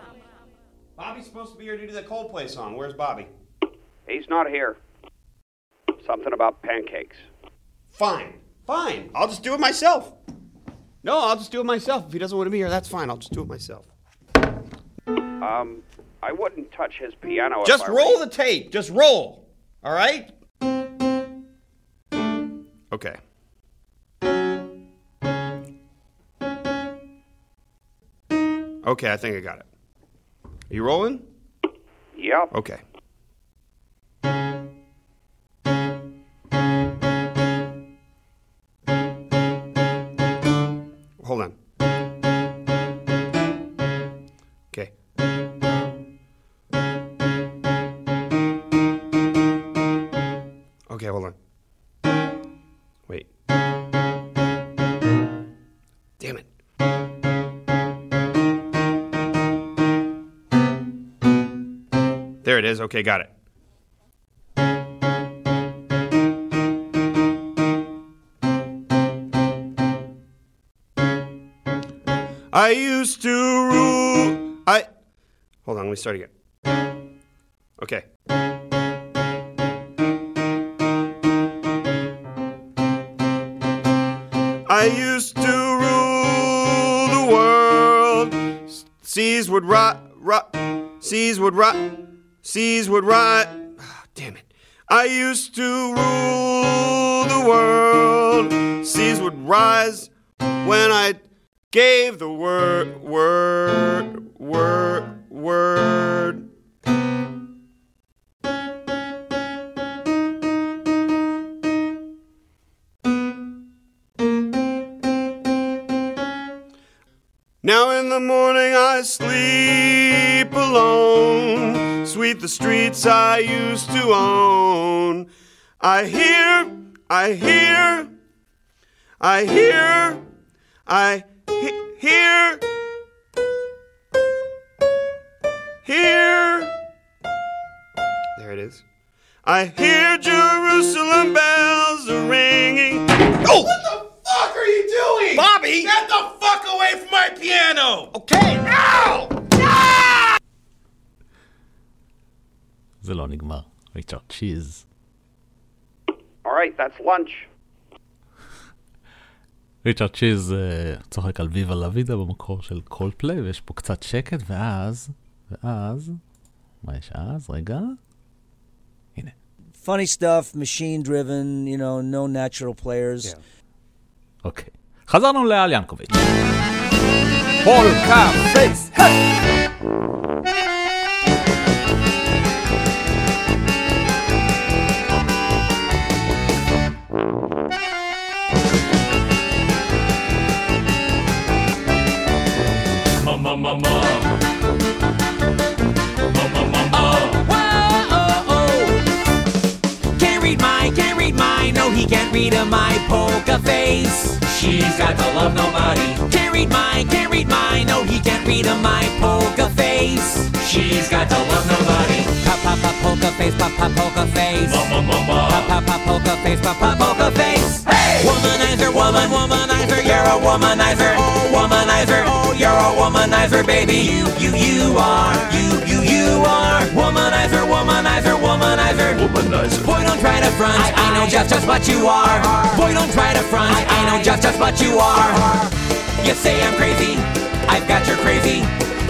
Bobby's supposed to be here to do the Coldplay song. Where's Bobby?
He's not here. Something about pancakes.
Fine. Fine. I'll just do it myself. No, I'll just do it myself. If he doesn't want to be here, that's fine. I'll just do it myself.
Um, I wouldn't touch his piano. if
Just
I
roll
were
the tape. Just roll. All right? Okay. Okay, I think I got it. Are you rolling?
Yep.
Okay. Okay, got it. I used to rule. I. Hold on, let me start again. Okay. I used to rule the world. Seas would rot, rot. Seas would rot. Seas would rise. Ah, damn it. I used to rule the world. Seas would rise when I gave the word, word, word, word. Sweep the streets I used to own. I hear, I hear, I hear, I he- hear, hear. There it is. I hear Jerusalem bells are ringing. Oh!
What the fuck are you doing?
Bobby!
Get the fuck away from my piano!
Okay,
now!
זה לא נגמר. ריצ'רד צ'יז.
All right, that's lunch.
ריצ'רד צ'יז אה, צוחק על ויבה לוידה במקור של קולפליי, ויש פה קצת שקט, ואז, ואז, מה יש אז? רגע.
Funny stuff, machine driven, you know, no natural players.
אוקיי. חזרנו לאל ינקוביץ'. פולקה פייס!
Mama,
my, no, he can't read a my polka face. She's got to love nobody. Can't read my, can't read my, no, he can't read a my polka face. She's got to love nobody. Pop, pop, pop, polka face, pop, pop, polka face. Pop, pop, pop, polka face, pop, pop, polka face. Womanizer, woman, womanizer, you're a womanizer. Oh, womanizer, oh, you're a womanizer, baby. You, you, you are, you, you, you are. Womanizer, womanizer, womanizer. Womanizer. Boy, don't try to front. I, I know just, just what you are. Boy, don't try to front. I, I know just, just what you are. You say I'm crazy. I've got your crazy.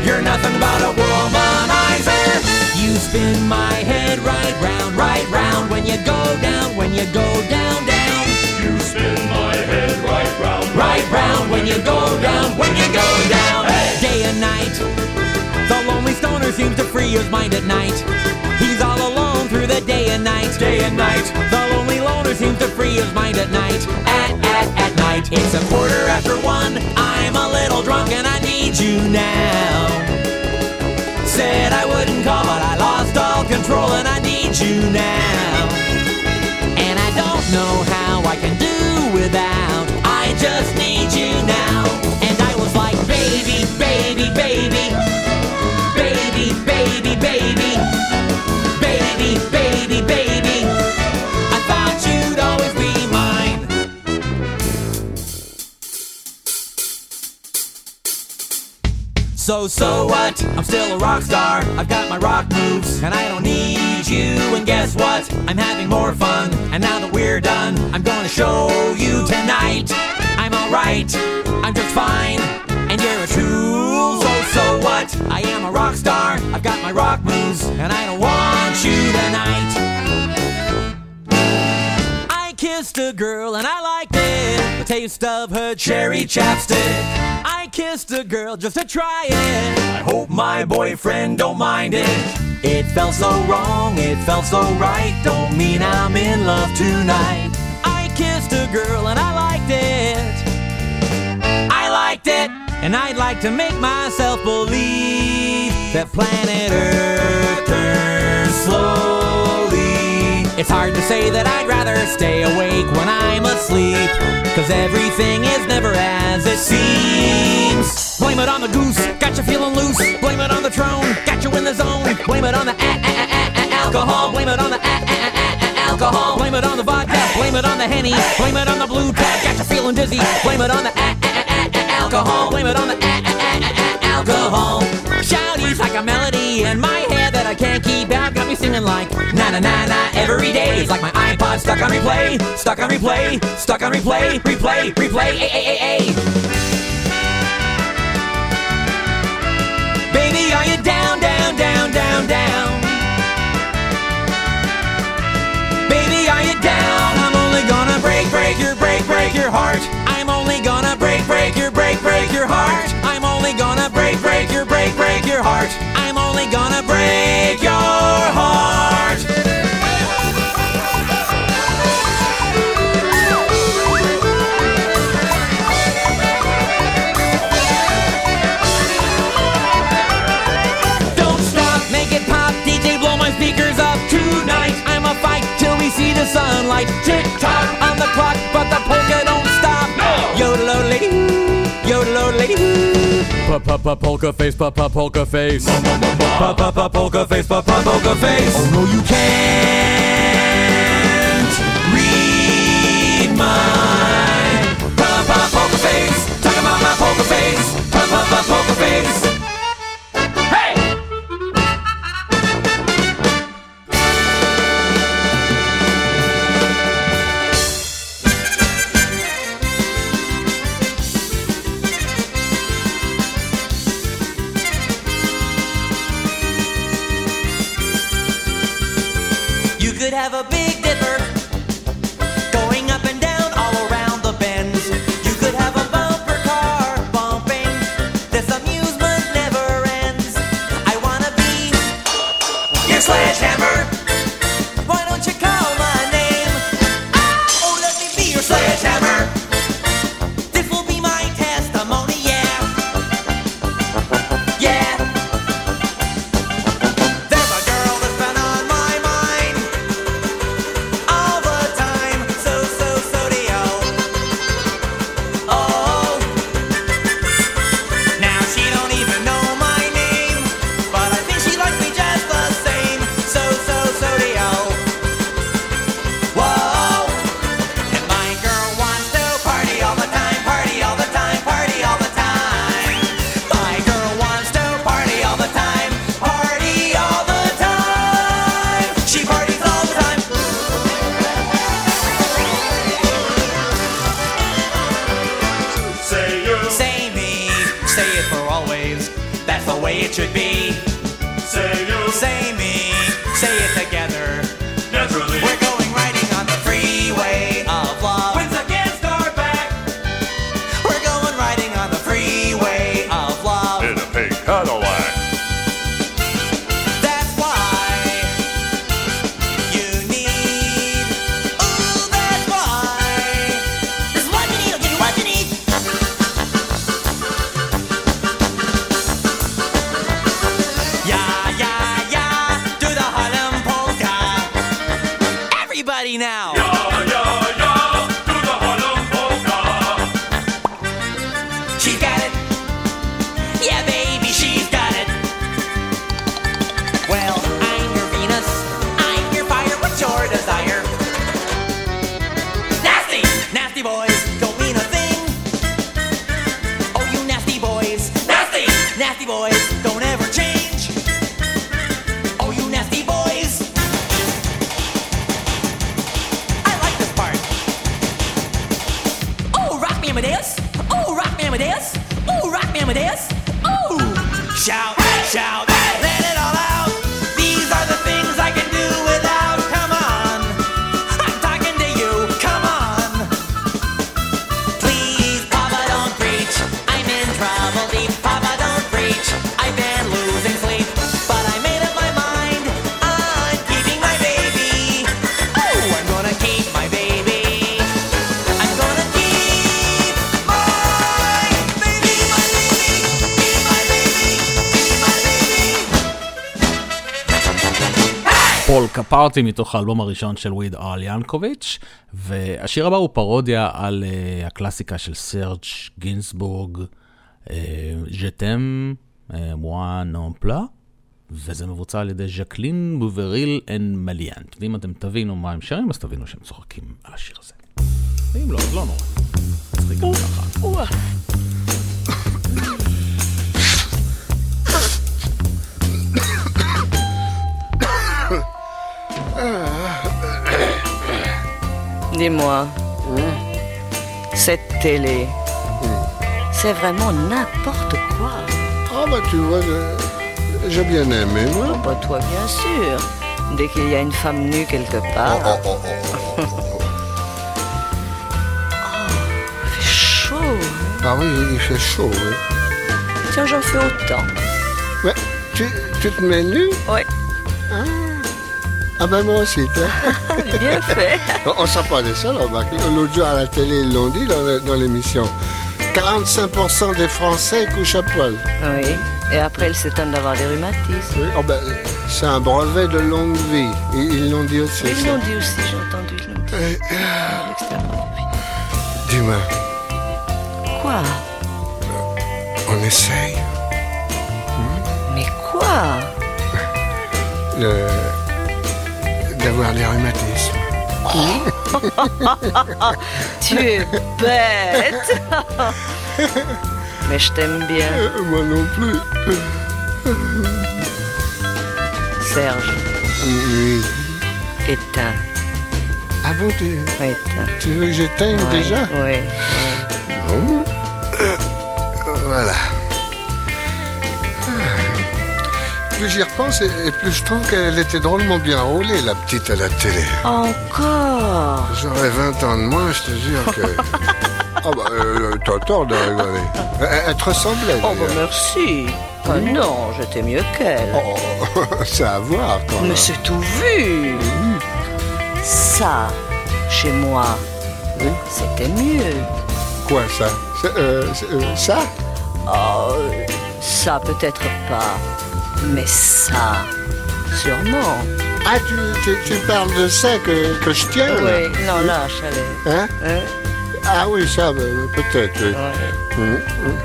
You're nothing but a womanizer. You You spin my head right round, right round when you go down, when you go down, down.
You spin my head right round,
Right round when you go down, when you go down. Day and night, the lonely stoner seems to free his mind at night. He's all alone through the day and night. Day and night, the lonely loner seems to free his mind at night. At at at night, it's a quarter after one. I'm a little drunk and I need you now. Said I wouldn't call, but I lost all control and I need you now. And I don't know how I can do without. I just need you now. And I was like, baby, baby. Baby, baby, baby. Baby, So, so what? I'm still a rock star. I've got my rock moves, and I don't need you. And guess what? I'm having more fun. And now that we're done, I'm gonna show you tonight. I'm alright, I'm just fine. And you're a tool, so, so what? I am a rock star. I've got my rock moves, and I don't want you tonight. Kissed a girl and I liked it. The taste of her cherry chapstick. I kissed a girl just to try it. I hope my boyfriend don't mind it. It felt so wrong, it felt so right. Don't mean I'm in love tonight. I kissed a girl and I liked it. I liked it, and I'd like to make myself believe that planet Earth turns slowly. It's hard to say that I'd rather stay awake when I'm asleep. Cause everything is never as it seems. Blame it on the goose, got you feeling loose. Blame it on the throne, got you in the zone. Blame it on the a- a- a- a- alcohol. Blame it on the a- a- a- a- alcohol. Blame it on the vodka. Blame it on the henny. Blame it on the blue tag, got you feeling dizzy. Blame it on the a- a- a- alcohol. Blame it on the a- a- a- a- alcohol. Shouties like a melody in my head that I can't keep out. Got me singing like na na na na every day. It's like my iPod stuck on replay, stuck on replay, stuck on replay, replay, replay. A a a a. Baby, are you down, down, down, down, down? Baby, are you down? I'm only gonna break, break your, break, break your heart. I'm only gonna break, break your, break, break your heart. I'm only gonna break, break your, break, break your heart. I'm only gonna break your heart. Don't stop, make it pop, DJ, blow my speakers up tonight. I'ma fight till we see the sunlight. Tick tock on the clock, but the Pa pa pa polka face, pa pa polka face. Pa pa pa polka face, pa pa polka face. Oh no, you can't read my pa pa polka face. Talk about my polka face, pa pa pa polka face. You could
פארטי מתוך האלבום הראשון של וויד ארל ינקוביץ', והשיר הבא הוא פרודיה על uh, הקלאסיקה של סרג' גינסבורג, ז'תם מואה נון פלה, וזה מבוצע על ידי ז'קלין בובריל אנד מליאנט. ואם אתם תבינו מה הם שרים, אז תבינו שהם צוחקים על השיר הזה. ואם לא, אז לא נורא. מצחיק גם Décidez-moi.
Hmm. Cette télé, hmm. c'est vraiment n'importe quoi.
Ah oh bah tu vois, j'ai bien aimé.
Oh bah toi bien sûr. Dès qu'il y a une femme nue quelque part.
Oh, oh, oh, oh, oh
il fait chaud. Hein.
Ah oui, il fait chaud. Hein.
Tiens, j'en fais autant.
Ouais, tu, tu te mets nue
Ouais.
Aussi.
Bien fait.
On s'en parlait ça, là. L'autre jour à la télé, ils l'ont dit dans, l'émission. 45% des Français couchent à poil.
Oui. Et après, elle s'étonne d'avoir des rhumatismes.
Oui, oh ben, c'est un brevet de longue vie. Ils ils l'ont dit aussi.
Ils l'ont dit aussi, j'ai entendu, ils l'ont dit. L'extérieur.
Dis-moi,
Quoi?
On essaye.
Mais quoi?
Le... d'avoir des rhumatismes.
Tu es bête Mais je t'aime bien.
Euh, Moi non plus.
Serge,
Oui.
éteins.
Ah bon, tu,
Éteins.
tu veux que j'éteigne
Ouais,
déjà?
Oui.
Plus j'y repense, et et plus je trouve qu'elle était drôlement bien roulée, la petite à la télé.
Encore
J'aurais 20 ans de moins, je te jure que... Ah bah, euh, t'as tort de rigoler. Elle, elle te ressemblait,
Oh, bah merci. Ah non, j'étais mieux qu'elle.
Oh, c'est à voir, quand
Mais c'est tout vu. Ça, chez moi, c'était mieux.
Quoi, ça? Euh, euh, Ça?
Oh, ça peut-être pas. Mais ça, sûrement.
Ah, tu, tu, tu parles de ça que, que je tiens, là
Oui, non, là, chalet.
Hein? Ah oui, ça, bah, peut-être, oui. Hum, hum.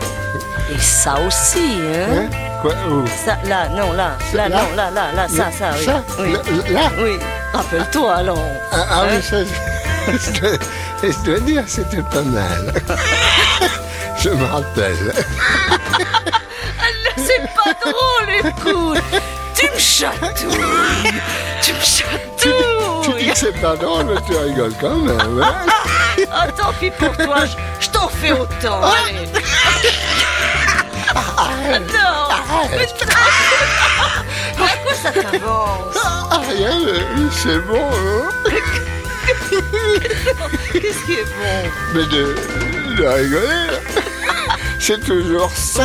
Et ça aussi, hein,
Quoi où?
Ça, là, non, là, là,
Là?
non, là, là, là, ça, ça, oui.
ça?
Oui.
Là
Oui, rappelle-toi, alors.
Ah, ah
Hein?
oui, ça, je, je dois, je dois dire, c'était pas mal. je me rappelle.
Drôle, écoute. Tu me chatouilles. Tu me
Tu
chatouilles.
dis que c'est pas drôle, mais tu rigoles quand même. hein
Ah, tant pis pour toi, je, t'en fais autant. allez. non, mais non. À quoi ça t'avance?
Ah, rien, mais c'est bon, hein
Qu'est-ce qui est bon?
Mais de, de rigoler, c'est toujours ça.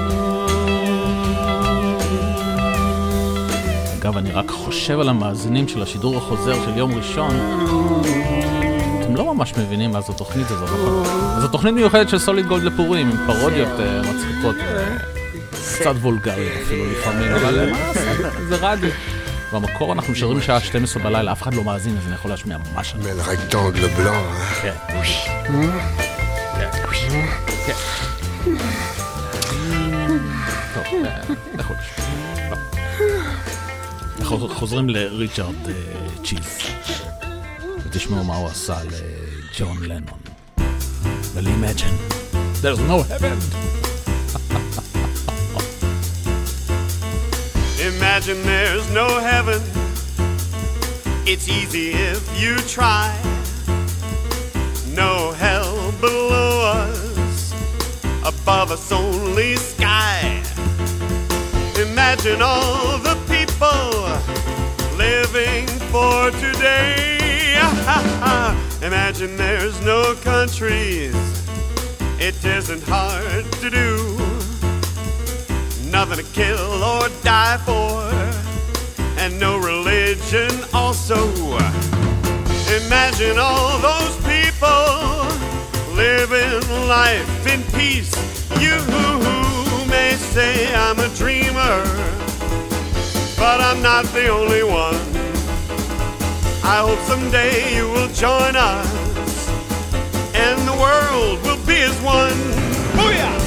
אגב, אני רק חושב על המאזינים של השידור החוזר של יום ראשון. אתם לא ממש מבינים מה זו התוכנית הזאת, נכון? זו תוכנית מיוחדת של סוליד גולד לפורים, עם פרודיות אה, מצחיקות. אה, קצת וולגריות אפילו לפעמים, אבל אה, מה לעשות, זה רדיו. במקור אנחנו משדרים שעה 12 בלילה, אף אחד לא מאזין, אז אני יכול להשמיע מה שאני...
Rectangle blanc.
כן. טוב, לכו לשם. לא. אנחנו חוזרים לריצ'רד אה, צ'יז, ותשמעו מה הוא עשה לג'ון לנון. ול-Imagine. There's no heaven.
Imagine there's no heaven. It's easy if you try. No hell below us, above us only sky. Imagine all the people living for today. Imagine there's no countries. It isn't hard to do nothing to kill or die for, and no religion also. Imagine all those people living life in peace. You who may say I'm a dreamer, but I'm not the only one. I hope someday you will join us, and the world will be as one. Booyah!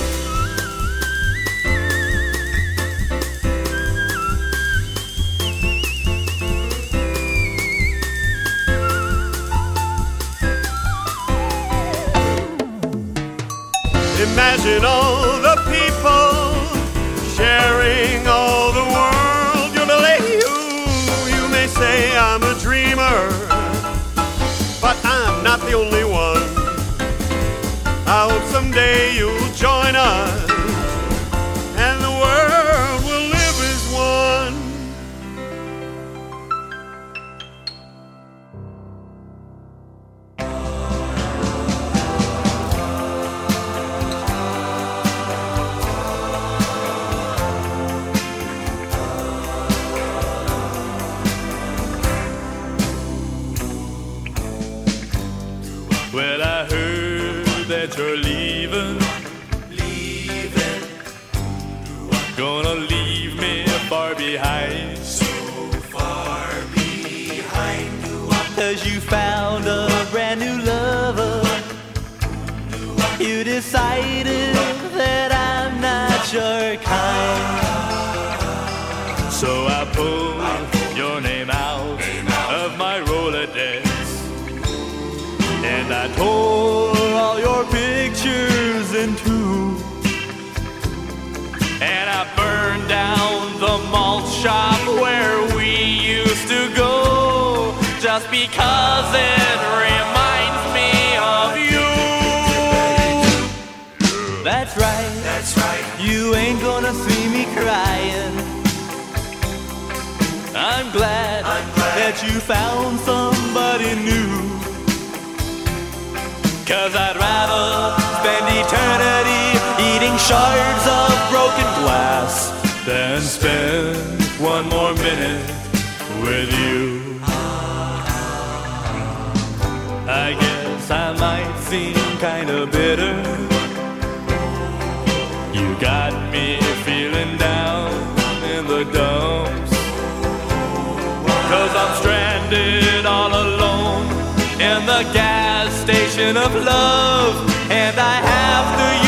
Imagine all the people sharing all only one. I hope someday you'll join us,
found somebody new.
Cause I'd rather spend eternity eating shards of broken glass than spend one more minute with you. I guess I might seem kinda bitter. The gas station of love. And I have to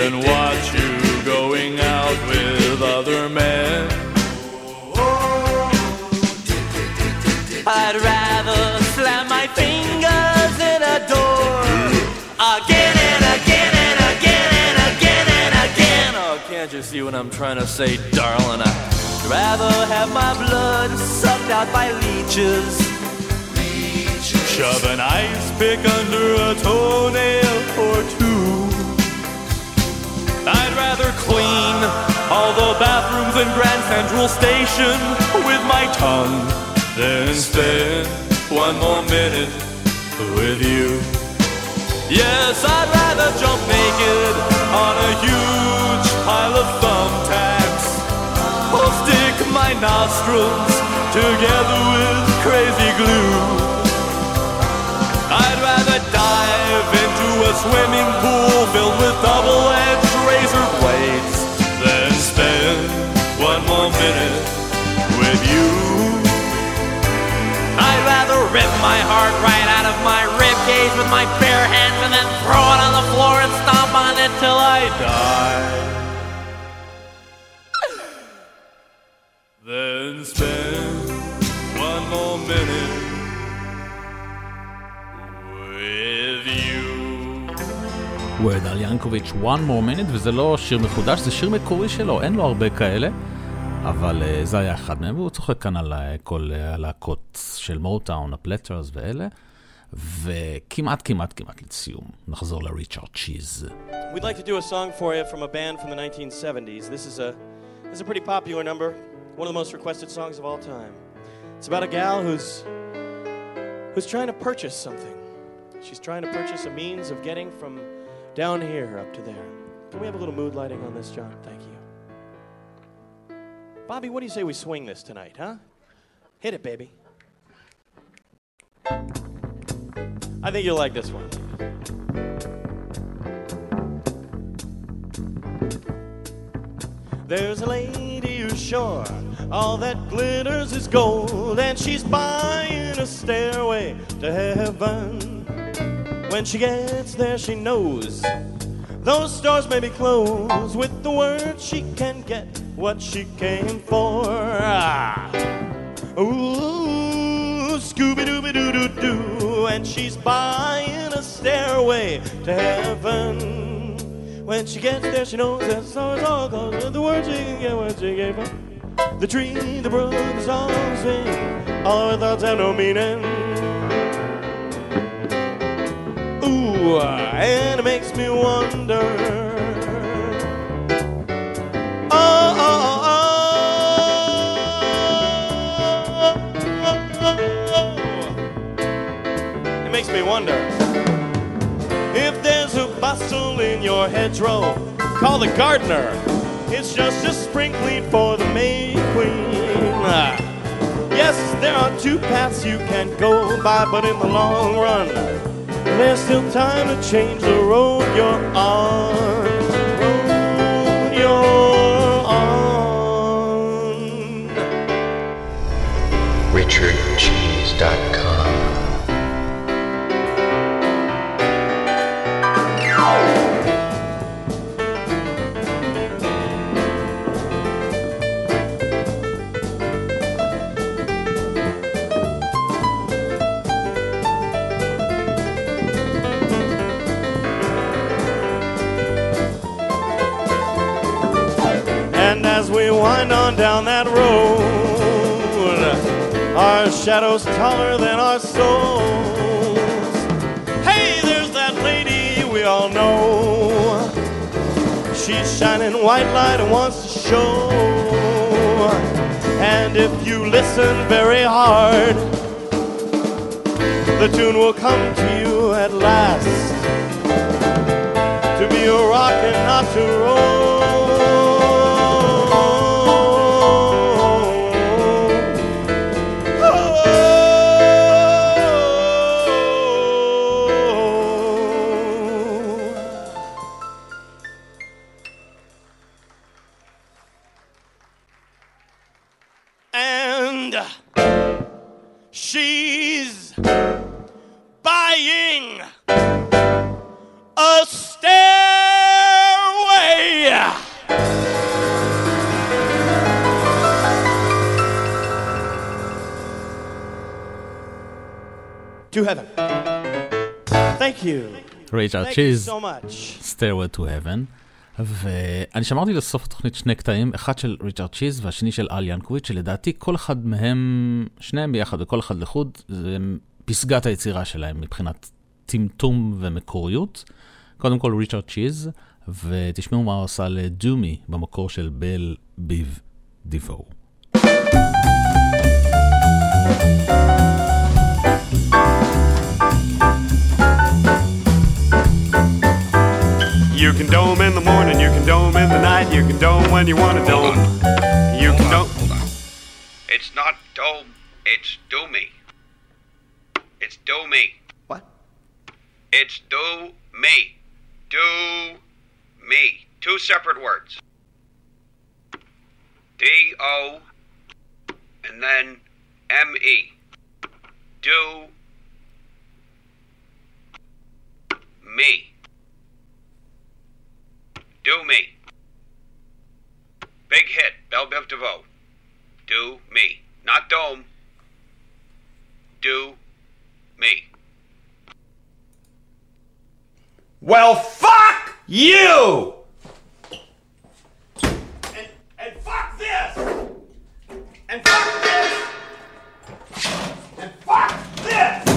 than watch you going out with other
men. I'd rather slam my fingers in
a door again and again and again and again and again. Oh, can't you see what I'm trying to say, darling? I'd rather have my blood sucked out by leeches. Shove an ice pick under a toenail or two. I'd rather clean all the bathrooms in Grand Central Station with my tongue than spend one more minute with you. Yes, I'd rather jump naked on a huge pile of thumbtacks or stick my nostrils together with crazy glue. I'd rather dive into a swimming pool filled with double-edged minute with you. I'd rather rip my heart right out of my rib cage with my bare hands and then throw it on the floor and stomp on it till I die. then spend one more minute with you.
ווירד אל ינקוביץ', one more minute, וזה לא שיר מחודש, זה שיר מקורי שלו, אין לו הרבה כאלה. אבל uh, זה היה אחד מהם, והוא צוחק כאן על uh, כל uh, הלהקות של מוטאון, הפלטרס ואלה, וכמעט כמעט כמעט לסיום, נחזור לריצ'רד צ'יז.
We'd like to do a song for you from a band from the 1970s. This is a this is a pretty popular number, one of the most requested songs of all time. It's about a gal who's who's trying to purchase something. She's trying to purchase a means of getting from down here up to there. Can we have a little mood lighting on this, John? Thank you. you. Bobby, what do you say we swing this tonight, huh? Hit it, baby. I think you'll like this one. There's a lady who's sure all that glitters is gold, and she's buying a stairway to heaven. When she gets there, she knows those stores may be closed. With the word, she can get what she came for. Ah. Ooh, Scooby Dooby Doo Doo Doo, and she's buying a stairway to heaven. When she gets there, she knows that the stars all closed. With the word, she can get what she came for. The tree, the brook, the song sing, all her thoughts have no meaning. And it makes me wonder. Oh, oh, oh, oh, It makes me wonder if there's a bustle in your hedgerow. Call the gardener. It's just a sprinkling for the May Queen. Yes, there are two paths you can go by, but in the long run, there's still time to change the road you're on. Road you're on.
RichardCheese.com.
And we wind on down that road, our shadows taller than our souls. Hey, there's that lady we all know. She's shining white light and wants to show. And if you listen very hard, the tune will come to you at last. To be a rock and not to roll. Thank Thank you
צ'יז,
so much.
Stairway to Heaven. ואני שמרתי לסוף התוכנית שני קטעים, אחד של ריצ'רד צ'יז והשני של אל ינקוביץ', שלדעתי כל אחד מהם, שניהם ביחד וכל אחד לחוד, זה פסגת היצירה שלהם מבחינת טמטום ומקוריות. קודם כל ריצ'רד צ'יז, ותשמעו מה הוא עשה לדומי במקור של בל ביב דיוו.
You can dome in the morning, you can dome in the night, you can dome when you want to dome. You can dome.
It's not do, it's do me. It's do me.
What?
It's do me. Do me. Two separate words. D O and then M E. Do me. Do me. Big hit, Belle Biv DeVoe. Do me. Not dome. Do me.
Well, fuck you! And, and fuck this! And fuck this! And fuck this!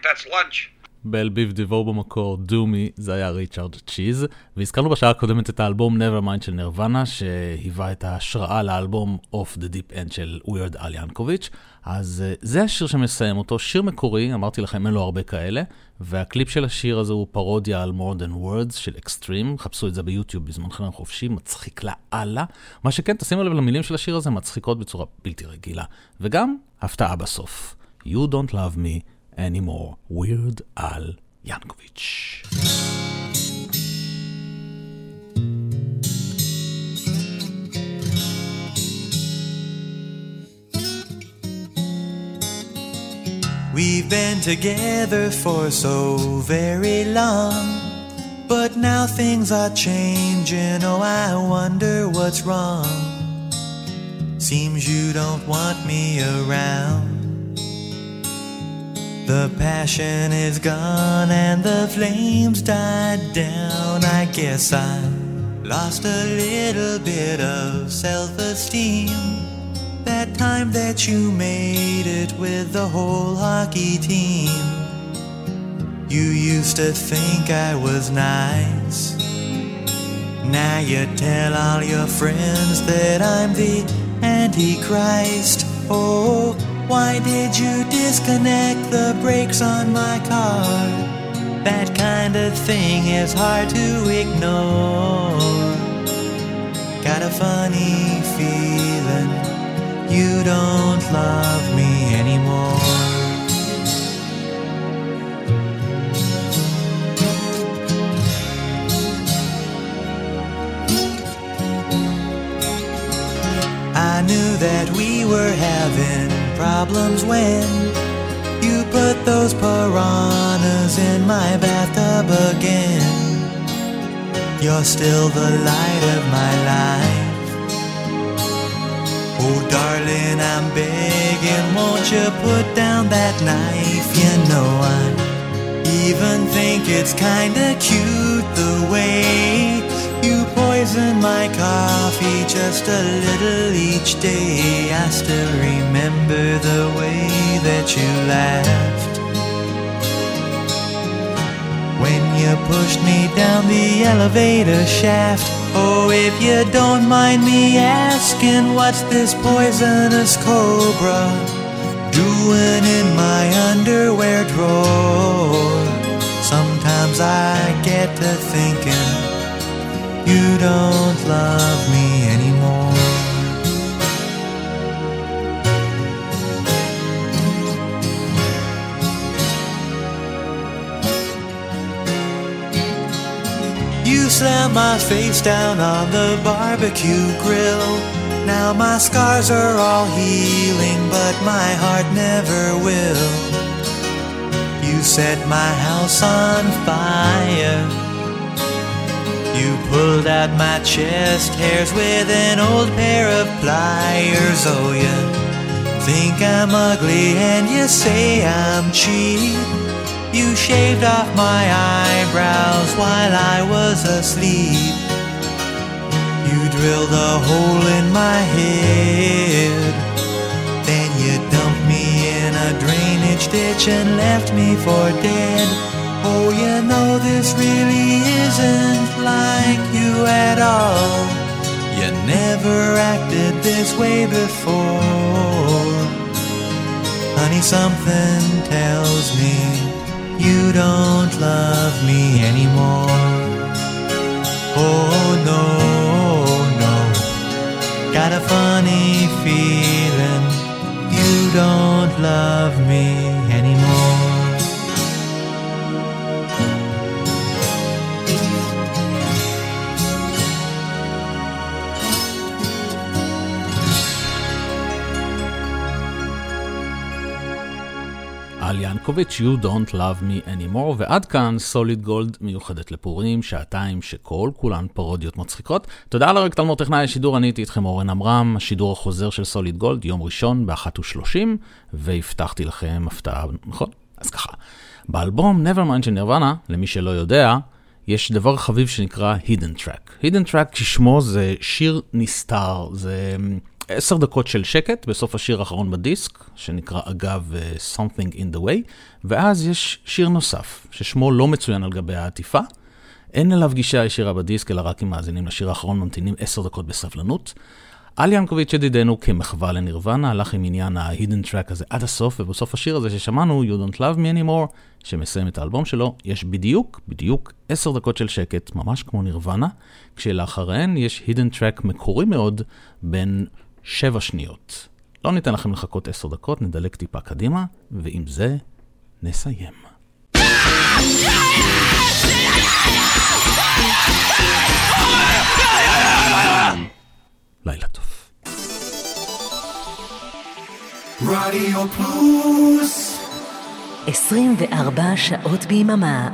Right, that's lunch.
בל ביב דיוו במקור, דומי, זה היה ריצ'רד צ'יז. והזכרנו בשעה הקודמת את האלבום Nevermind של נירוונה, שהיווה את ההשראה לאלבום Off the Deep End של ווירד אל ינקוביץ'. אז אה, זה השיר שמסיים אותו, שיר מקורי, אמרתי לכם, אין לו הרבה כאלה, והקליפ של השיר הזה הוא פרודיה על More Than Words של אקסטרים, חפשו את זה ביוטיוב בזמנכם החופשי, מצחיק לאללה. מה שכן, תשימו לב למילים של השיר הזה, מצחיקות בצורה בלתי רגילה. וגם, הפתעה בסוף. You don't love me anymore. Weird Al Yankovic.
We've been together for so very long. But now things are changing, oh, I wonder what's wrong. Seems you don't want me around. The passion is gone and the flames died down. I guess I lost a little bit of self esteem. That time that you made it with the whole hockey team. You used to think I was nice. Now you tell all your friends that I'm the Antichrist. Oh, why did you disconnect the brakes on my car? That kind of thing is hard to ignore. Got a funny feeling you don't love me anymore. I knew that we were having problems when you put those piranhas in my bathtub again. You're still the light of my life. Oh, darling, I'm begging, won't you put down that knife? You know, I even think it's kinda cute the way poison my coffee just a little each day. I still remember the way that you laughed when you pushed me down the elevator shaft. Oh, if you don't mind me asking, what's this poisonous cobra doing in my underwear drawer? Sometimes I get to thinking you don't love me anymore. You slammed my face down on the barbecue grill. Now my scars are all healing, but my heart never will. You set my house on fire. You pulled out my chest hairs with an old pair of pliers. Oh, you think I'm ugly and you say I'm cheap. You shaved off my eyebrows while I was asleep. You drilled a hole in my head. Then you dumped me in a drainage ditch and left me for dead. Oh, you know this really isn't like you at all. You never acted this way before. Honey, something tells me you don't love me anymore. Oh, no, no. Got a funny feeling you don't love me
על ינקוביץ', You Don't Love Me Anymore, ועד כאן סוליד גולד מיוחדת לפורים, שעתיים שכל כולן פרודיות מצחיקות. תודה לרק תלמור טכנאי השידור, אני הייתי איתכם אורן עמרם, השידור החוזר של סוליד גולד, יום ראשון ב-13:30, והבטחתי לכם הפתעה, נכון? אז ככה, באלבום Nevermind של נירוונה, למי שלא יודע, יש דבר חביב שנקרא Hidden Track. Hidden Track כשמו זה שיר נסתר, זה עשר דקות של שקט בסוף השיר האחרון בדיסק, שנקרא אגב אה, Something in the Way, ואז יש שיר נוסף, ששמו לא מצוין על גבי העטיפה. אין אליו גישה ישירה בדיסק, אלא רק אם מאזינים לשיר האחרון ממתינים עשר דקות בסבלנות. על ינקוביץ' ידידנו כמחווה לנירוונה, הלך עם עניין ה-Hidden Track הזה עד הסוף, ובסוף השיר הזה ששמענו, You Don't Love Me Anymore, שמסיים את האלבום שלו, יש בדיוק, בדיוק עשר דקות של שקט, ממש כמו נירוונה, כשלאחריהן יש Hidden Track מקורי מאוד, בין שבע שניות. לא ניתן לכם לחכות עשר דקות, נדלק טיפה קדימה, ועם זה נסיים. לילה טוב.
רדיו פלוס
24 שעות ביממה.